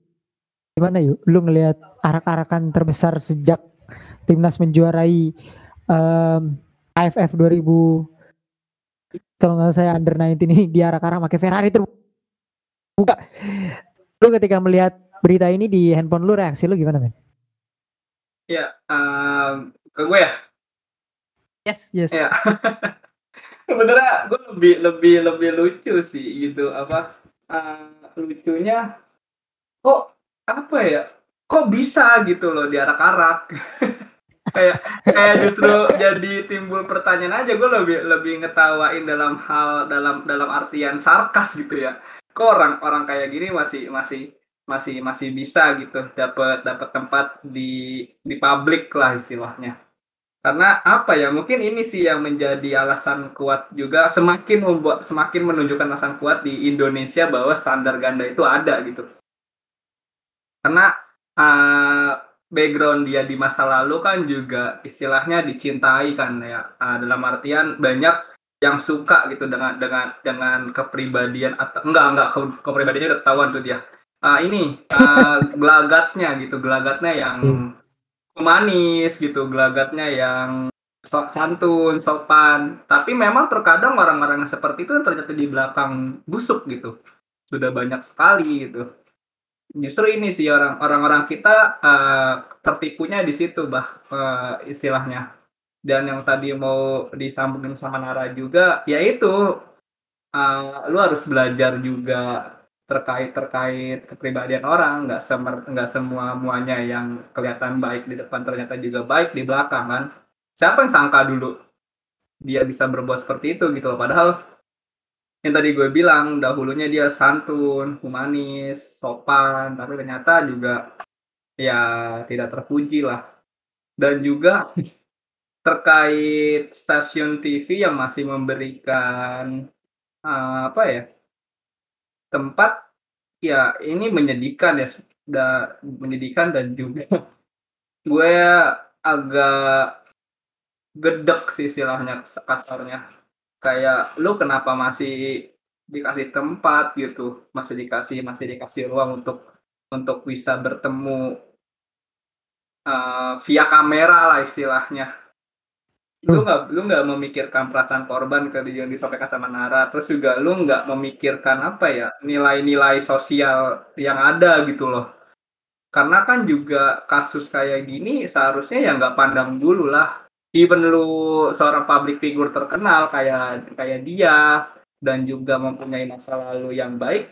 gimana yuk? Lu ngelihat arak-arakan terbesar sejak timnas menjuarai em, AFF 2000 kalau nggak saya under 19 ini diarak-arak pakai Ferrari terbuka. Lu ketika melihat berita ini di handphone lu reaksi lu gimana men? Ya, em, ke gue ya. Yes, yes. Ya. Sebenarnya gue lebih lebih lebih lucu sih gitu apa eh, lucunya kok apa ya? Kok bisa gitu loh diarak-arak? Kayak kayak justru jadi timbul pertanyaan aja. Gue lebih lebih ngetawain dalam hal dalam dalam artian sarkas gitu ya. Kok orang orang kayak gini masih masih masih masih bisa gitu dapat dapat tempat di di publik lah istilahnya karena apa ya mungkin ini sih yang menjadi alasan kuat juga semakin membuat semakin menunjukkan alasan kuat di Indonesia bahwa standar ganda itu ada gitu. Karena uh, background dia di masa lalu kan juga istilahnya dicintai kan ya. Uh, dalam artian banyak yang suka gitu dengan dengan dengan kepribadian atau enggak enggak ke, kepribadiannya udah ketahuan tuh dia. Ah, ini uh, gelagatnya gitu gelagatnya yang Yes. humanis gitu gelagatnya yang so- santun sopan. Tapi memang terkadang orang-orang yang seperti itu ternyata di belakang busuk gitu. Sudah banyak sekali gitu. Justru ini sih orang orang-orang kita eh, tertipunya di situ bah eh, istilahnya. Dan yang tadi mau disambungin sama Nara juga yaitu eh, lu harus belajar juga terkait terkait kepribadian orang nggak semer nggak semua muanya yang kelihatan baik di depan ternyata juga baik di belakang kan? Siapa yang sangka dulu dia bisa berbuat seperti itu gitu loh? Padahal yang tadi gue bilang dahulunya dia santun humanis sopan tapi ternyata juga ya tidak terpuji lah. Dan juga terkait stasiun TV yang masih memberikan eh, apa ya tempat ya ini menyedihkan ya da, menyedihkan dan juga gue agak gedek sih istilahnya kasarnya. Kayak lu kenapa masih dikasih tempat? gitu. Masih dikasih masih dikasih ruang untuk untuk bisa bertemu eh, via kamera lah istilahnya lu nggak lu nggak memikirkan perasaan korban ke yang disampaikan sama Nara terus juga lu nggak memikirkan apa ya nilai-nilai sosial yang ada gitu loh. Karena kan juga kasus kayak gini seharusnya ya nggak pandang dulu lah. Even lu seorang public figure terkenal kayak kayak dia dan juga mempunyai masa lalu yang baik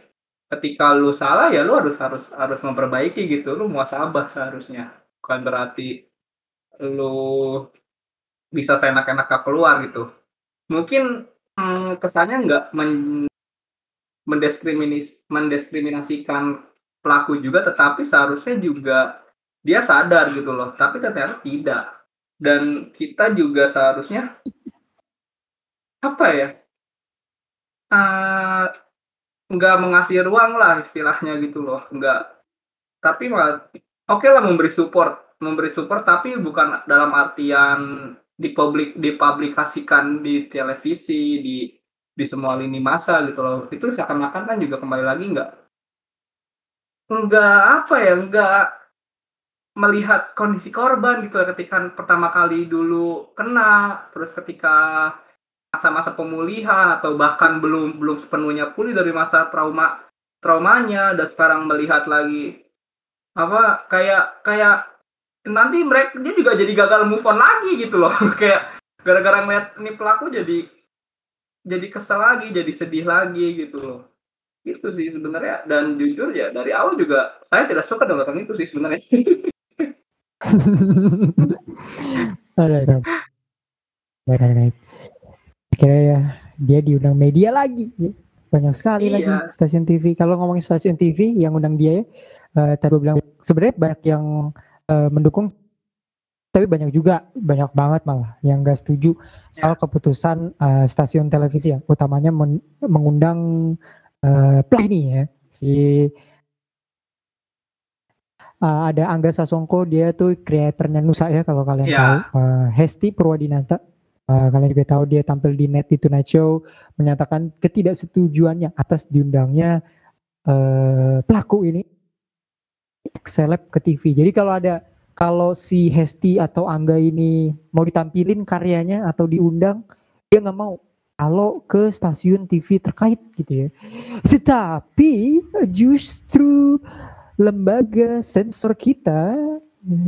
ketika lu salah ya lu harus harus harus memperbaiki gitu. Lu muasabah seharusnya. Bukan berarti lu bisa seenak-enak keluar gitu. Mungkin hmm, kesannya nggak men mendiskriminis mendiskriminasikan pelaku juga tetapi seharusnya juga dia sadar gitu loh tapi ternyata tidak. Dan kita juga seharusnya apa ya uh, nggak mengasih ruang lah istilahnya gitu loh nggak. Tapi malah oke lah memberi support memberi support tapi bukan dalam artian dipublik dipublikasikan di televisi di di semua lini masa gitu loh. Itu seakan-akan kan juga kembali lagi nggak nggak apa ya nggak melihat kondisi korban gitu ya, ketika pertama kali dulu kena, terus ketika masa-masa pemulihan atau bahkan belum belum sepenuhnya pulih dari masa trauma traumanya dan sekarang melihat lagi apa kayak kayak nanti mereka dia juga jadi gagal move on lagi gitu loh. Kayak gara-gara ngeliat ini pelaku jadi jadi kesel lagi jadi sedih lagi gitu loh. Itu sih sebenarnya. Dan jujur ya dari awal juga saya tidak suka dengan itu sih sebenarnya. Baik baik kira ya dia diundang media lagi. Ya. banyak sekali Iya. lagi stasiun TV kalau ngomongin stasiun TV yang undang dia ya eh, tadi bilang sebenarnya banyak yang eh, mendukung tapi banyak juga banyak banget malah yang gak setuju soal keputusan eh, stasiun televisi ya utamanya men- mengundang eh play ini ya si eh, ada Angga Sasongko dia tuh kreatornya Nusa ya kalau kalian Iya. tahu. Eh, Hesti Purwadinata eh, kalian juga tahu dia tampil di Net di Tonight Show menyatakan ketidaksetujuannya atas diundangnya eh, pelaku ini seleb ke TV jadi kalau ada kalau si Hesti atau Angga ini mau ditampilin karyanya atau diundang dia nggak mau. Kalau ke stasiun TV terkait gitu ya. Tetapi justru lembaga sensor kita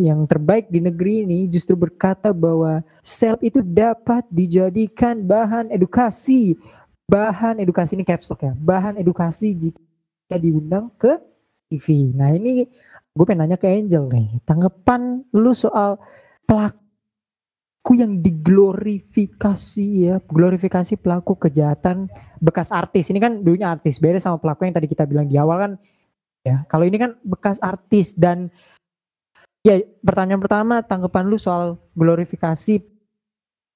yang terbaik di negeri ini justru berkata bahwa seleb itu dapat dijadikan bahan edukasi. Bahan edukasi ini caps lock ya. Bahan edukasi jika diundang ke TV nah ini gue pengen nanya ke Angel nih tanggapan lu soal pelaku yang diglorifikasi ya glorifikasi pelaku kejahatan bekas artis. Ini kan dulunya artis beda sama pelaku yang tadi kita bilang di awal kan. Ya kalau ini kan bekas artis dan ya pertanyaan pertama tanggapan lu soal glorifikasi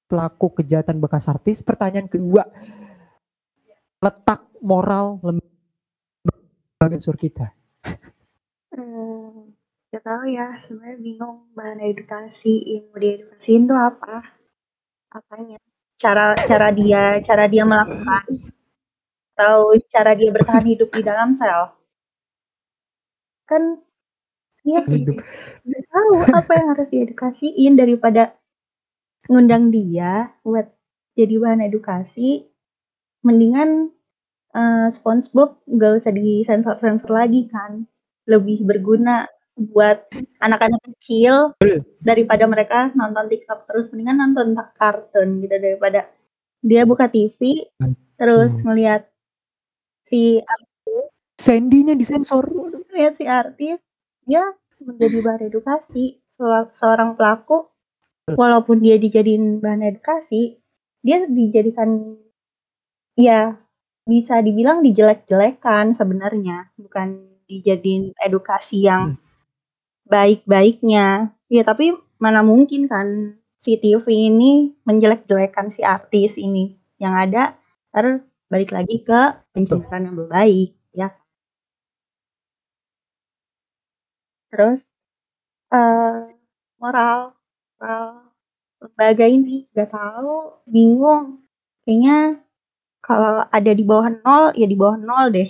pelaku kejahatan bekas artis. Pertanyaan kedua letak moral lembaga sur kita Hmm, gak tahu ya, sebenarnya bingung bahan edukasi yang mau diedukasiin tuh apa? Apanya? Cara cara dia cara dia melakukan atau cara dia bertahan hidup di dalam sel? Kan dia Hidup. nggak tahu apa yang harus diedukasiin daripada ngundang dia buat jadi bahan edukasi. Mendingan eh, SpongeBob gak usah disensor-sensor lagi kan lebih berguna buat anak-anak kecil daripada mereka nonton TikTok terus. Mendingan nonton kartun gitu daripada dia buka TV terus Hmm. ngelihat si Sandy-nya disensor. Ngelihat si artis dia menjadi bahan edukasi Se- seorang pelaku. Walaupun dia dijadiin bahan edukasi dia dijadikan ya bisa dibilang dijelek-jelekan sebenarnya bukan dijadiin edukasi yang baik-baiknya. Ya tapi mana mungkin kan si TV ini menjelek-jelekan si artis ini. Yang ada ntar balik lagi ke pencemaran yang baik ya. Terus eh moral moral lembaga ini gak tahu bingung. Kayaknya kalau ada di bawah nol ya di bawah nol deh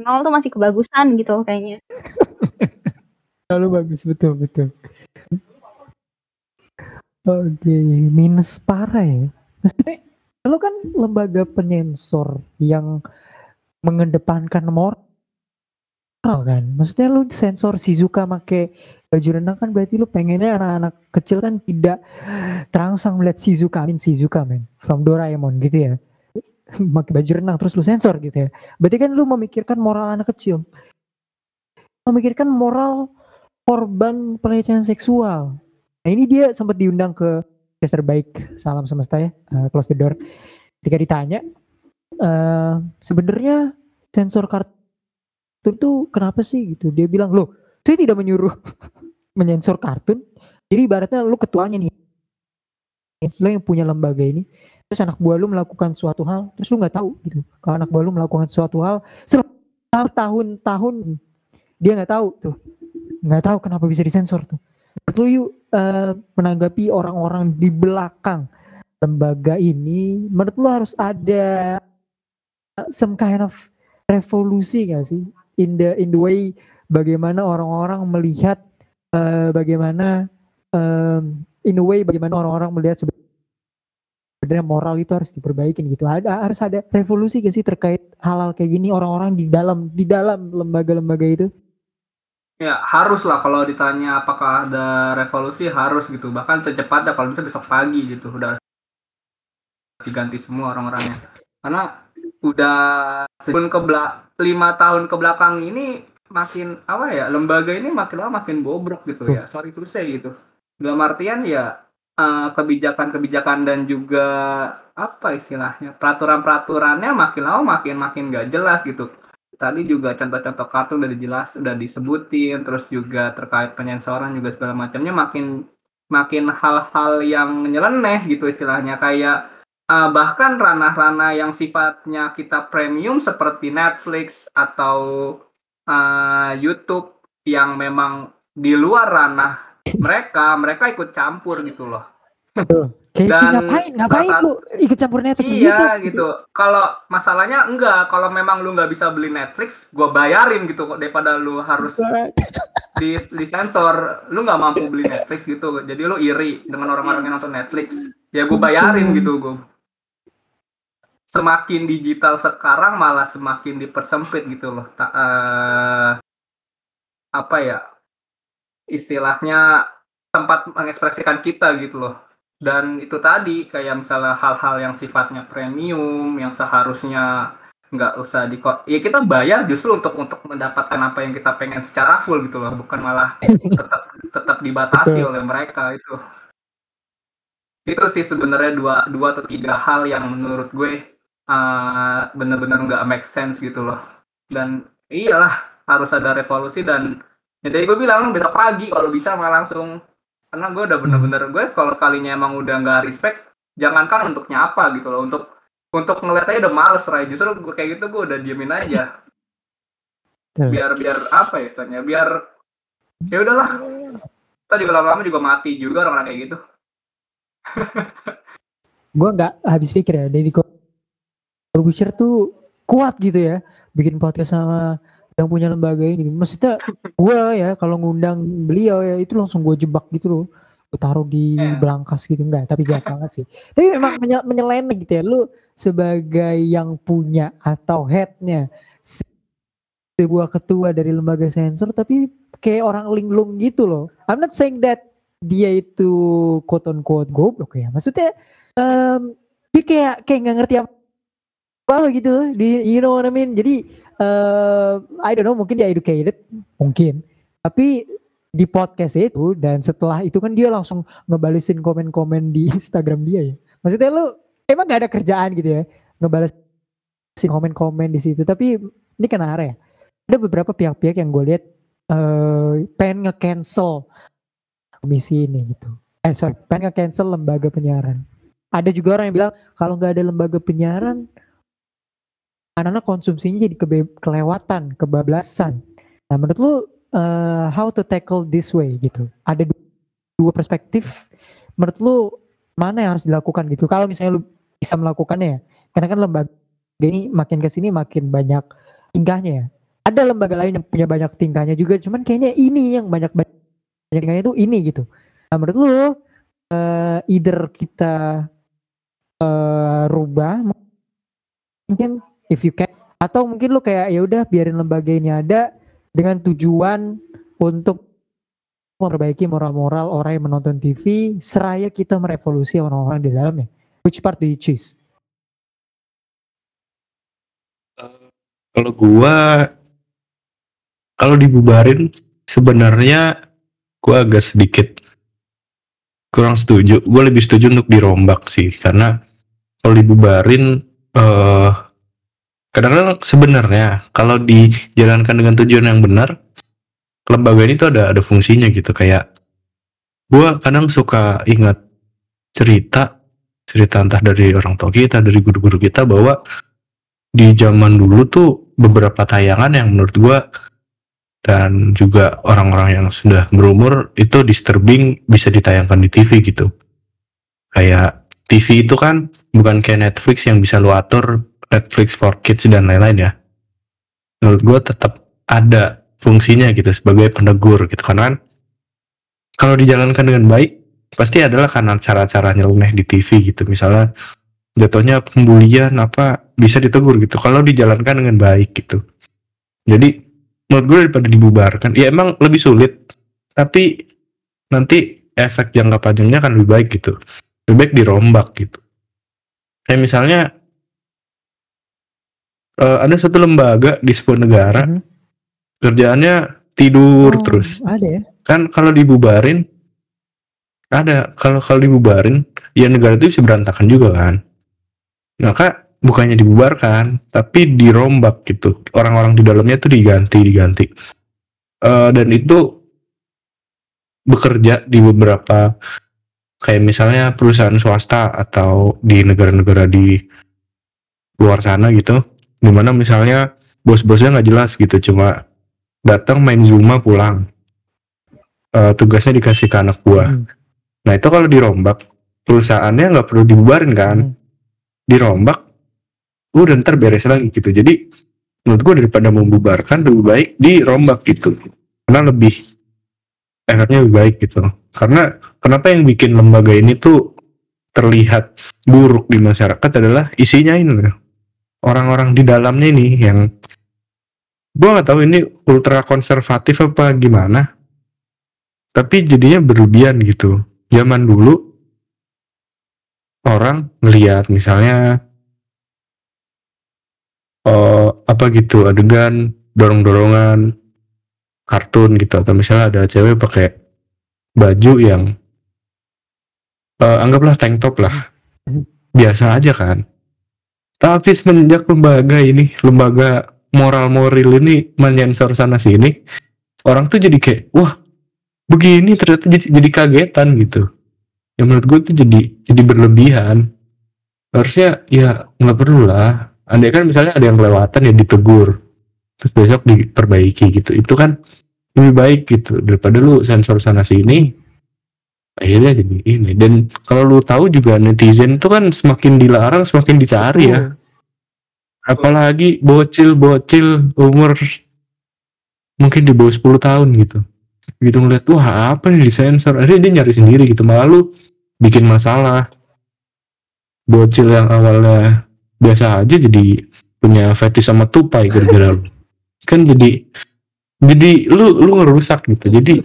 nol tuh masih kebagusan gitu kayaknya Terlalu bagus betul betul. Oke, minus parah ya. Maksudnya, lo kan lembaga penyensor yang mengedepankan moral kan. Maksudnya lu sensor Shizuka make baju renang kan berarti lu pengennya anak-anak kecil kan tidak terangsang melihat Shizuka, I mean Shizuka man, from Doraemon gitu ya. Pakai baju renang terus lu sensor gitu ya. Berarti kan lu memikirkan moral anak kecil. Memikirkan moral korban pelecehan seksual. Nah ini dia sempat diundang ke podcast terbaik salam semesta ya, eh, close the door. Ketika ditanya, eh sebenarnya sensor kartun tuh kenapa sih gitu? Dia bilang loh, saya tidak menyuruh menyensor kartun. Jadi ibaratnya lu ketuanya nih, lo yang punya lembaga ini. Terus anak buah lu melakukan suatu hal, terus lu nggak tahu gitu. Kalau anak buah lu melakukan suatu hal selama tahun-tahun dia nggak tahu tuh nggak tahu kenapa bisa disensor tuh. Menurut lu yuk eh, menanggapi orang-orang di belakang lembaga ini, menurut lu harus ada some kind of revolusi gak sih in the in the way bagaimana orang-orang melihat uh, bagaimana um, in a way bagaimana orang-orang melihat sebenarnya moral itu harus diperbaiki gitu. Ada harus ada revolusi gak sih terkait hal-hal kayak gini? Orang-orang di dalam di dalam lembaga-lembaga itu? Ya harus lah kalau ditanya apakah ada revolusi harus gitu. Bahkan secepatnya kalau bisa besok pagi gitu udah diganti semua orang-orangnya. Karena udah sebelum ke lima tahun ke belakang ini makin apa ya lembaga ini makin lama makin bobrok gitu ya. Sorry to say gitu. Dalam artian ya kebijakan eh, kebijakan-kebijakan dan juga apa istilahnya peraturan-peraturannya makin lama makin makin gak jelas gitu. Tadi juga contoh-contoh kartu udah dijelas udah disebutin terus juga terkait penyensoran juga segala macamnya makin makin hal-hal yang nyeleneh gitu istilahnya. Kayak uh, bahkan ranah-ranah yang sifatnya kita premium seperti Netflix atau uh, YouTube yang memang di luar ranah mereka mereka ikut campur gitu loh Kayak Dan ngapain? Ngapain saat, lu ikut campur Netflix iya, gitu? gitu. Kalau masalahnya enggak, kalau memang lu nggak bisa beli Netflix, gua bayarin gitu kok daripada lu harus di, di sensor. Lu nggak mampu beli Netflix gitu. Jadi lu iri dengan orang-orang yang nonton Netflix. Ya gua bayarin gitu gua. Semakin digital sekarang malah semakin dipersempit gitu loh. Ta uh, apa ya? Istilahnya tempat mengekspresikan kita gitu loh. Dan itu tadi kayak misalnya hal-hal yang sifatnya premium yang seharusnya nggak usah di ya kita bayar justru untuk untuk mendapatkan apa yang kita pengen secara full gitu loh bukan malah tetap tetap dibatasi oleh mereka itu. Itu sih sebenarnya dua dua atau tiga hal yang menurut gue uh, bener-bener nggak make sense gitu loh. Dan iyalah harus ada revolusi dan ya gue bilang besok pagi kalau bisa malah langsung. Karena gue udah bener-bener gue kalau sekalinya emang udah nggak respect jangankan untuk nyapa gitu loh. Untuk untuk ngeliat aja udah males Ray. Justru gue kayak gitu gue udah diemin aja. Biar biar apa ya soalnya biar ya udahlah. Tadi juga lama-lama juga mati juga orang-orang kayak gitu. Gue nggak habis pikir ya dari Corbusier tuh kuat gitu ya bikin podcast sama yang punya lembaga ini. Maksudnya gue ya kalau ngundang beliau ya itu langsung gue jebak gitu loh. Gue taruh di yeah. berangkas gitu. Enggak tapi jahat banget sih. Tapi memang menye menyeleneh gitu ya. Lu sebagai yang punya atau headnya sebuah ketua dari lembaga sensor tapi kayak orang linglung gitu loh. I'm not saying that dia itu quote on quote goblok ya. Maksudnya um, dia kayak kayak nggak ngerti apa apa gitu di you know what I mean? Jadi uh, I don't know mungkin dia educated mungkin. Tapi di podcast itu dan setelah itu kan dia langsung ngebalesin komen-komen di Instagram dia ya. Maksudnya lu emang gak ada kerjaan gitu ya ngebalesin komen-komen di situ. Tapi ini kenapa ya. Ada beberapa pihak-pihak yang gue lihat uh, pengen nge-cancel komisi ini gitu. Eh sorry pengen nge-cancel lembaga penyiaran. Ada juga orang yang bilang kalau nggak ada lembaga penyiaran anak-anak konsumsinya jadi kebe kelewatan, kebablasan. Nah, menurut lu uh, how to tackle this way gitu? Ada dua perspektif. Menurut lu mana yang harus dilakukan gitu? Kalau misalnya lu bisa melakukannya ya, karena kan lembaga ini makin ke sini makin banyak tingkahnya ya. Ada lembaga lain yang punya banyak tingkahnya juga, cuman kayaknya ini yang banyak banyak tingkahnya itu ini gitu. Nah, menurut lu uh, either kita uh, rubah mungkin if you can atau mungkin lu kayak ya udah biarin lembaga ini ada dengan tujuan untuk memperbaiki moral-moral orang yang menonton TV seraya kita merevolusi orang-orang di dalamnya. Which part do you choose? Uh, kalau gua kalau dibubarin sebenarnya gua agak sedikit kurang setuju. Gue lebih setuju untuk dirombak sih karena kalau dibubarin uh, kadang-kadang sebenarnya kalau dijalankan dengan tujuan yang benar lembaga ini tuh ada ada fungsinya gitu. Kayak gua kadang suka ingat cerita cerita entah dari orang tua kita dari guru-guru kita bahwa di zaman dulu tuh beberapa tayangan yang menurut gua dan juga orang-orang yang sudah berumur itu disturbing bisa ditayangkan di TV gitu. Kayak TV itu kan bukan kayak Netflix yang bisa lu atur Netflix for Kids dan lain-lain ya. Menurut gue tetap ada fungsinya gitu sebagai penegur gitu. Kan kan kalau dijalankan dengan baik pasti adalah karena cara-cara nyeleneh di TV gitu. Misalnya jatuhnya pembulian apa bisa ditegur gitu. Kalau dijalankan dengan baik gitu. Jadi menurut gue daripada dibubarkan ya emang lebih sulit. Tapi nanti efek jangka panjangnya akan lebih baik gitu. Lebih baik dirombak gitu. Kayak misalnya eh, ada suatu lembaga di sebuah negara Mhm. kerjaannya tidur Oh, terus. Ada ya? kan kalau dibubarin ada. Kalau kalau dibubarin ya negara itu bisa berantakan juga kan. Maka bukannya dibubarkan tapi dirombak gitu. Orang-orang di dalamnya tuh diganti diganti. Eh, dan itu bekerja di beberapa kayak misalnya perusahaan swasta atau di negara-negara di luar sana gitu di mana misalnya bos-bosnya nggak jelas gitu cuma datang main zuma pulang Eh, tugasnya dikasih ke anak buah Hmm. nah itu kalau dirombak perusahaannya nggak perlu dibubarin kan Hmm. dirombak udah ntar beres lagi gitu jadi menurut gue daripada membubarkan lebih baik dirombak gitu karena lebih efeknya lebih baik gitu karena kenapa yang bikin lembaga ini tuh terlihat buruk di masyarakat adalah isinya ini loh. Orang-orang di dalamnya ini yang gue nggak tahu ini ultra konservatif apa gimana tapi jadinya berlebihan gitu. Zaman dulu orang ngelihat misalnya eh apa gitu adegan dorong-dorongan kartun gitu atau misalnya ada cewek pakai baju yang eh, anggaplah tank top lah. Hmm. biasa aja kan tapi semenjak lembaga ini lembaga moral moral ini menyensor sana sini orang tuh jadi kayak wah begini ternyata jadi, jadi kagetan gitu. Ya menurut gue tuh jadi jadi berlebihan. Harusnya ya nggak perlu lah. Andai kan misalnya ada yang kelewatan ya ditegur. Terus besok diperbaiki gitu. Itu kan lebih baik gitu. Daripada lu sensor sana sini akhirnya jadi ini. Dan kalau lu tahu juga netizen itu kan semakin dilarang semakin dicari ya. Apalagi bocil-bocil umur mungkin di bawah 10 tahun gitu. Gitu ngeliat wah apa nih disensor? Akhirnya dia nyari sendiri gitu. Malah lu bikin masalah. Bocil yang awalnya biasa aja jadi punya fetish sama tupai gara-gara lu. kan jadi jadi lu lu ngerusak gitu. Jadi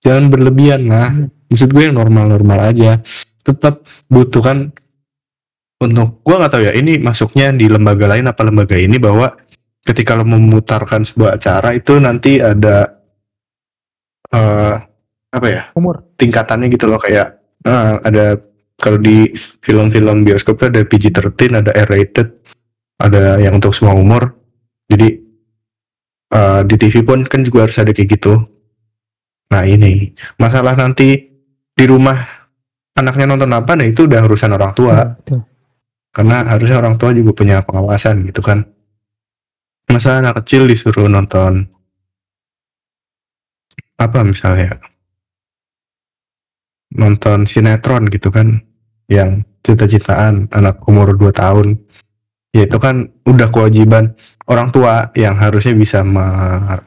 jangan berlebihan lah maksud gue yang normal-normal aja. Tetap butuh kan untuk gue nggak tahu ya ini masuknya di lembaga lain apa lembaga ini bahwa ketika lo memutarkan sebuah acara itu nanti ada eh apa ya Umur. tingkatannya gitu loh kayak eh, ada kalau di film-film bioskop ada PG-13 ada R-rated ada yang untuk semua umur. Jadi eh, di TV pun kan juga harus ada kayak gitu nah ini. Masalah nanti di rumah anaknya nonton apa nah itu udah urusan orang tua. Betul. karena harusnya orang tua juga punya pengawasan gitu kan. Masa anak kecil disuruh nonton apa misalnya? Nonton sinetron gitu kan yang cita-citaan anak umur 2 tahun. Ya itu kan udah kewajiban orang tua yang harusnya bisa me-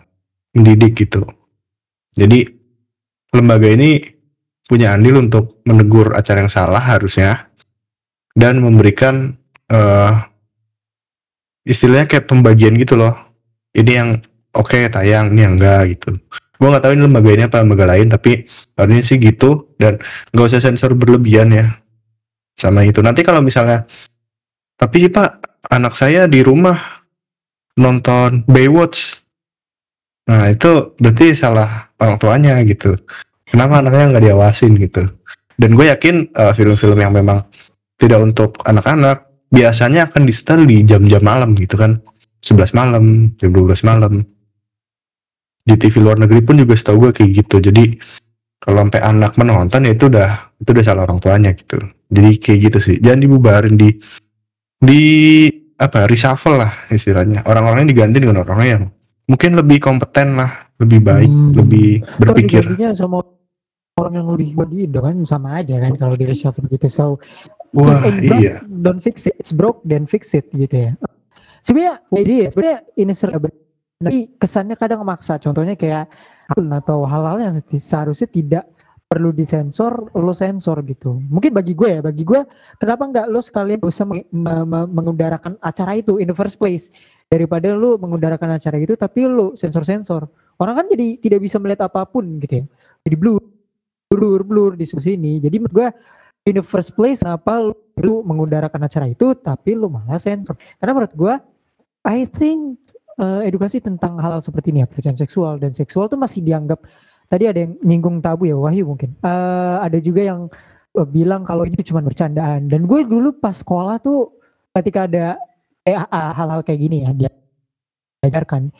mendidik gitu jadi lembaga ini punya andil untuk menegur acara yang salah harusnya dan memberikan eh istilahnya kayak pembagian gitu loh. Ini yang oke tayang ini yang enggak gitu. Gua nggak tahu ini lembaga ini apa lembaga lain tapi harusnya sih gitu dan nggak usah sensor berlebihan ya sama itu. Nanti kalau misalnya tapi pak anak saya di rumah nonton Baywatch nah itu berarti salah orang tuanya gitu. Kenapa anaknya nggak diawasin gitu? Dan gue yakin eh, film-film yang memang tidak untuk anak-anak biasanya akan di setel di jam-jam malam gitu kan. 11 malam jam 12 malam. Di TV luar negeri pun juga setahu gue kayak gitu. Jadi kalau sampai anak menonton ya itu udah itu udah salah orang tuanya gitu. Jadi kayak gitu sih. Jangan dibubarin di di apa reshuffle lah istilahnya. Orang-orangnya diganti dengan orang yang mungkin lebih kompeten lah lebih baik Hmm. lebih berpikir digantinya sama orang yang lebih body kan sama aja kan kalau di reshuffle gitu. So wah broke, iya don't fix it. It's broke then fix it gitu ya. Sebenarnya ini dia, sebenarnya ini Nanti kesannya kadang memaksa. Contohnya kayak atau hal-hal yang seharusnya tidak perlu disensor, lo sensor gitu. Mungkin bagi gue ya, bagi gue kenapa nggak lo sekalian bisa meng mengudarakan acara itu in the first place daripada lo mengudarakan acara itu tapi lo sensor-sensor. Orang kan jadi tidak bisa melihat apa pun gitu ya. Jadi blur, blur, blur di sini. Jadi menurut gue in the first place kenapa lo mengudarakan acara itu tapi lo malah sensor. Karena menurut gue I think uh, edukasi tentang hal, hal seperti ini ya pelecehan seksual dan seksual tuh masih dianggap tadi ada yang nyinggung tabu ya Wahyu mungkin. Uh, ada juga yang uh, bilang kalau ini cuma bercandaan. Dan gue dulu pas sekolah tuh ketika ada eh, hal-hal kayak gini ya dia diajarkan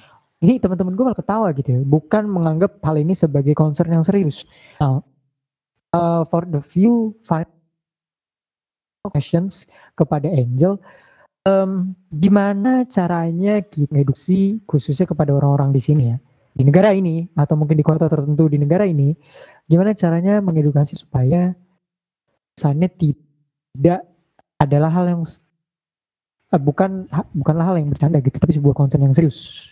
ini teman-teman gue malah ketawa gitu ya. Bukan menganggap hal ini sebagai concern yang serius. Nah, uh, for the few five questions kepada Angel um, gimana caranya kita edukasi khususnya kepada orang-orang di sini ya di negara ini atau mungkin di kota tertentu di negara ini gimana caranya mengedukasi supaya kesannya tidak adalah hal yang uh, bukan bukanlah hal yang bercanda gitu tapi sebuah concern yang serius.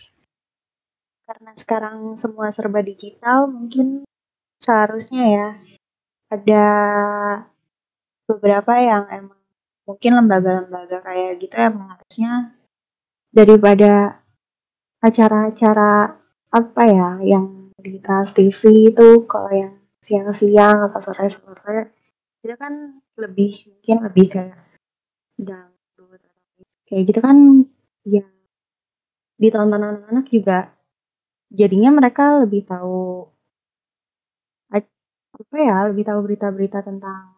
Karena sekarang semua serba digital mungkin seharusnya ya ada beberapa yang emang mungkin lembaga-lembaga kayak gitu emang harusnya daripada acara-acara apa ya yang di Trans TV itu kalau yang siang-siang atau sore-sore itu kan lebih mungkin lebih kayak dangdut kayak gitu kan ya ditonton anak-anak juga jadinya mereka lebih tahu apa ya lebih tahu berita-berita tentang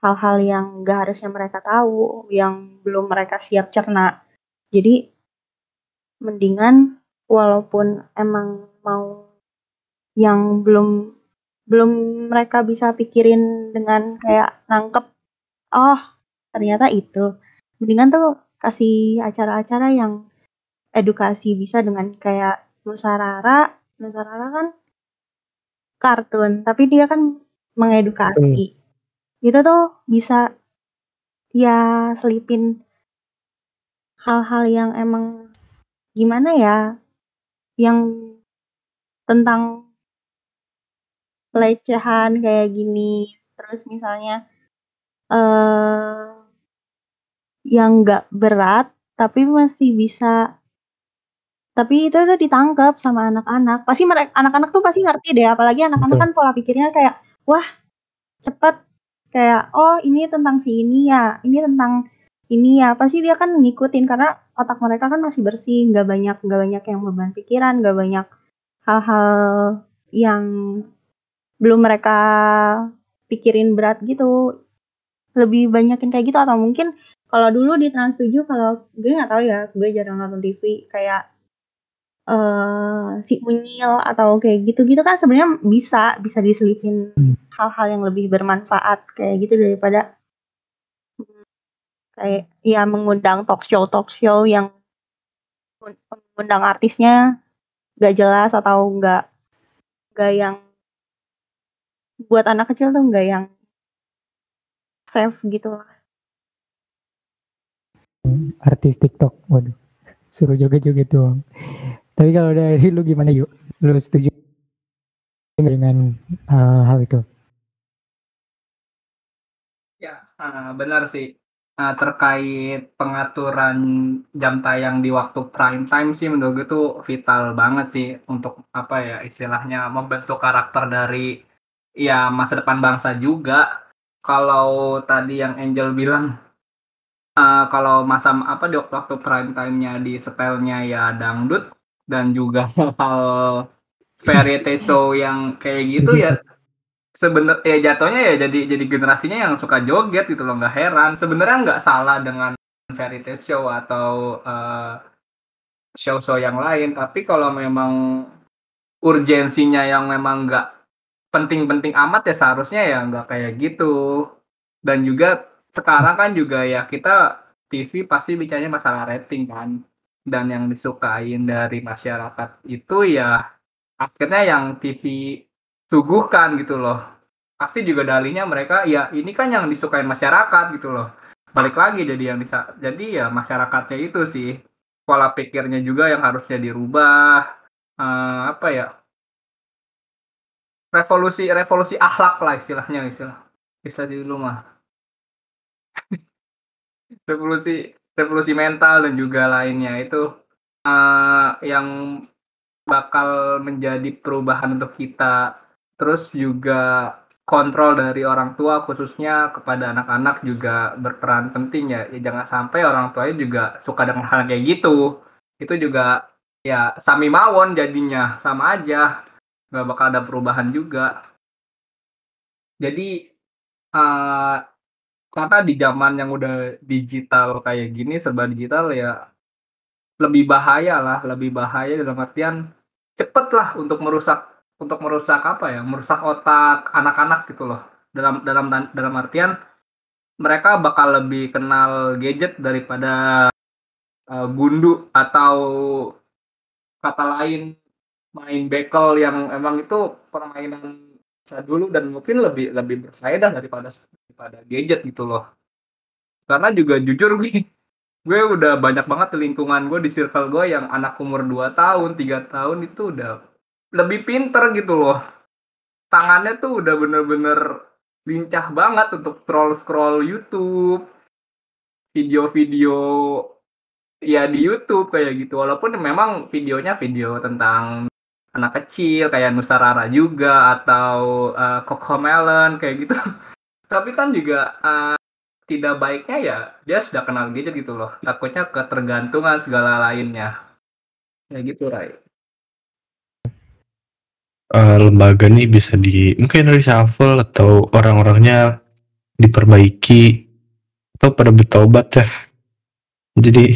hal-hal yang gak harusnya mereka tahu yang belum mereka siap cerna. Jadi mendingan walaupun emang mau yang belum belum mereka bisa pikirin dengan kayak nangkep oh ternyata itu. Mendingan tuh kasih acara-acara yang edukasi bisa dengan kayak Nusarara Nusarara kan kartun tapi dia kan mengedukasi. Hmm. itu tuh bisa ya selipin hal-hal yang emang gimana ya yang tentang pelecehan kayak gini, terus misalnya uh, yang nggak berat tapi masih bisa tapi itu tuh ditangkap sama anak-anak. Pasti mereka anak-anak tuh pasti ngerti deh, apalagi anak-anak kan pola pikirnya kayak, "Wah, cepet." Kayak, "Oh, ini tentang si ini ya, ini tentang ini ya." Pasti dia kan ngikutin karena otak mereka kan masih bersih, nggak banyak nggak banyak yang beban pikiran, nggak banyak hal-hal yang belum mereka pikirin berat gitu. Lebih banyakin kayak gitu atau mungkin kalau dulu di Trans 7 kalau gue nggak tahu ya, gue jarang nonton TV kayak uh, si Unyil atau kayak gitu-gitu kan sebenarnya bisa bisa diselipin hmm. hal-hal yang lebih bermanfaat kayak gitu daripada kayak ya mengundang talk show talk show yang mengundang artisnya gak jelas atau gak gak yang buat anak kecil tuh gak yang safe gitu. Lah artis TikTok waduh suruh joget-joget doang. Tapi kalau dari lu gimana yuk lu setuju dengan uh, hal itu? Ya uh, benar sih uh, terkait pengaturan jam tayang di waktu prime time sih menurut gue tuh vital banget sih untuk apa ya istilahnya membentuk karakter dari ya masa depan bangsa juga. Kalau tadi yang Angel bilang uh, kalau masa apa di waktu prime time-nya di setelnya ya dangdut dan juga hal variety show yang kayak gitu ya sebenarnya ya jatuhnya ya jadi jadi generasinya yang suka joget gitu loh nggak heran. Sebenarnya nggak salah dengan variety show atau uh, show-show yang lain tapi kalau memang urgensinya yang memang nggak penting-penting amat ya seharusnya ya nggak kayak gitu. Dan juga sekarang kan juga ya kita TV pasti bicaranya masalah rating kan. Dan yang disukain dari masyarakat itu ya akhirnya yang TV suguhkan gitu loh. Pasti juga dalinya mereka ya ini kan yang disukai masyarakat gitu loh. Balik lagi jadi yang bisa jadi ya masyarakatnya itu sih. Pola pikirnya juga yang harusnya dirubah uh, apa ya revolusi revolusi akhlak lah istilahnya istilah bisa dulu mah. Revolusi revolusi mental dan juga lainnya itu uh, yang bakal menjadi perubahan untuk kita terus juga kontrol dari orang tua khususnya kepada anak-anak juga berperan penting ya. ya jangan sampai orang tuanya juga suka dengan hal kayak gitu. Itu juga ya sami mawon jadinya. Sama aja nggak bakal ada perubahan juga. Jadi uh, karena di zaman yang udah digital kayak gini serba digital ya lebih bahaya lah lebih bahaya dalam artian cepet lah untuk merusak untuk merusak apa ya merusak otak anak-anak gitu loh. Dalam dalam dalam artian mereka bakal lebih kenal gadget daripada uh, gundu atau kata lain main bekel yang emang itu permainan saya dulu dan mungkin lebih lebih berfaedah daripada daripada gadget gitu loh. Karena juga jujur gue gue udah banyak banget lingkungan gue di circle gue yang anak umur 2 tahun tiga tahun itu udah lebih pinter gitu loh. Tangannya tuh udah bener-bener lincah banget untuk scroll-scroll YouTube. Video-video ya di YouTube kayak gitu. Walaupun memang videonya video tentang anak kecil kayak Nusa Rara juga atau uh, Cocomelon kayak gitu. Tapi kan juga uh, tidak baiknya ya dia sudah kenal gadget gitu loh. Takutnya ketergantungan segala lainnya. Kayak gitu Rai uh, lembaga nih bisa di mungkin reshuffle atau orang-orangnya diperbaiki atau pada bertobat ya. Jadi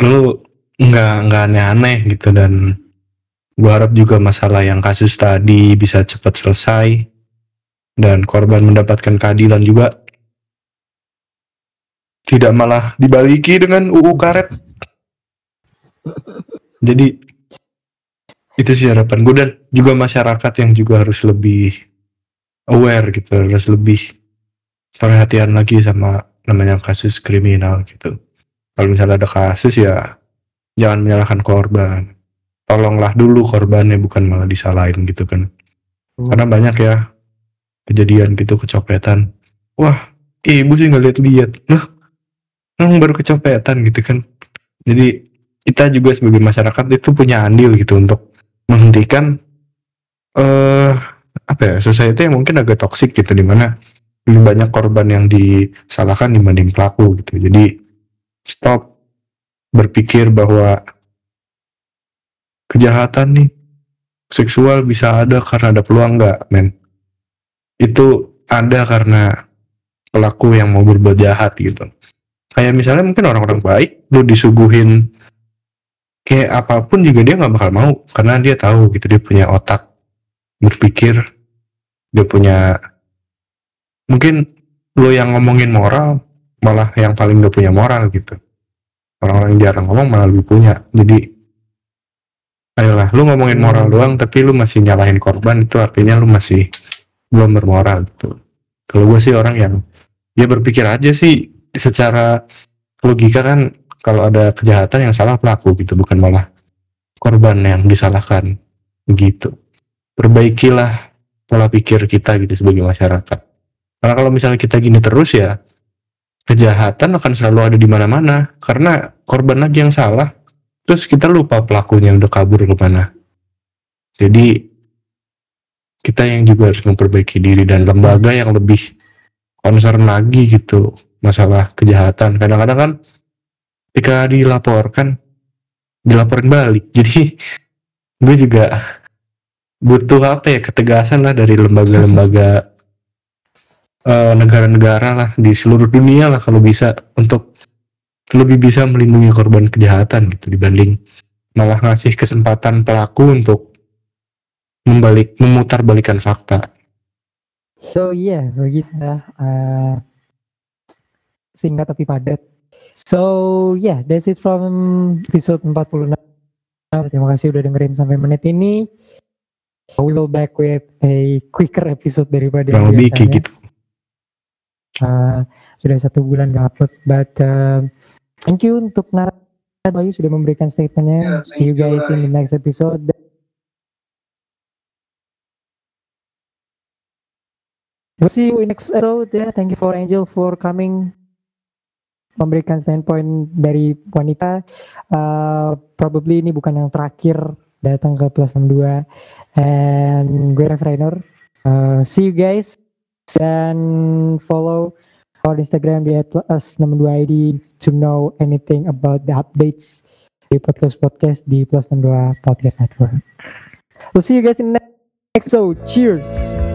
lu nggak nggak aneh-aneh gitu dan gua harap juga masalah yang kasus tadi bisa cepat selesai dan korban mendapatkan keadilan juga tidak malah dibaliki dengan UU karet. Jadi itu sih harapan gue dan juga masyarakat yang juga harus lebih aware gitu harus lebih perhatian lagi sama namanya kasus kriminal gitu. Kalau misalnya ada kasus ya jangan menyalahkan korban. Tolonglah dulu korbannya bukan malah disalahin gitu kan. Hmm. karena banyak ya kejadian gitu kecopetan. Wah ibu sih nggak lihat-lihat loh emang baru kecopetan? gitu kan. Jadi kita juga sebagai masyarakat itu punya andil gitu untuk menghentikan uh, apa ya society yang mungkin agak toksik gitu di mana lebih banyak korban yang disalahkan dibanding pelaku gitu. Jadi stop berpikir bahwa kejahatan nih seksual bisa ada karena ada peluang nggak men? Itu ada karena pelaku yang mau berbuat jahat gitu. Kayak misalnya mungkin orang-orang baik lu disuguhin kayak apa pun juga dia nggak bakal mau karena dia tahu gitu dia punya otak berpikir dia punya mungkin lo yang ngomongin moral malah yang paling gak punya moral gitu. Orang-orang jarang ngomong malah lebih punya. Jadi ayolah lu ngomongin moral doang tapi lu masih nyalahin korban itu artinya lu masih belum bermoral gitu. Kalau gue sih orang yang dia berpikir aja sih secara logika kan kalau ada kejahatan yang salah pelaku gitu bukan malah korban yang disalahkan. Gitu. Perbaikilah pola pikir kita gitu sebagai masyarakat. Karena kalau misalnya kita gini terus ya kejahatan akan selalu ada di mana-mana. Karena korban lagi yang salah terus kita lupa pelakunya udah kabur ke mana. Jadi kita yang juga harus memperbaiki diri dan lembaga yang lebih concern lagi gitu masalah kejahatan. Kadang-kadang kan ketika dilaporkan dilaporkan balik. Jadi gue juga butuh apa ya ketegasan lah dari lembaga-lembaga uh, negara-negara lah di seluruh dunia lah kalau bisa untuk lebih bisa melindungi korban kejahatan gitu dibanding malah ngasih kesempatan pelaku untuk membalik memutar balikan fakta. So iya yeah, begitu uh, singkat tapi padat So yeah, that's it from episode 46. Terima kasih udah dengerin sampai menit ini. We will back with a quicker episode daripada yang lebih kayak gitu. Uh, sudah satu bulan gak upload, but uh, thank you untuk narasi Bayu sudah memberikan statementnya. Yeah, See you thank you, guys in the next episode. We'll see you in next episode. Yeah, thank you for Angel for coming memberikan standpoint dari wanita. Uh, probably ini bukan yang terakhir datang ke Plus 62 and gue Ref Rainer. Uh, see you guys dan follow our Instagram di @plus62id to know anything about the updates di podcast podcast di Plus 62 Podcast Network. We'll see you guys in the next episode. Cheers.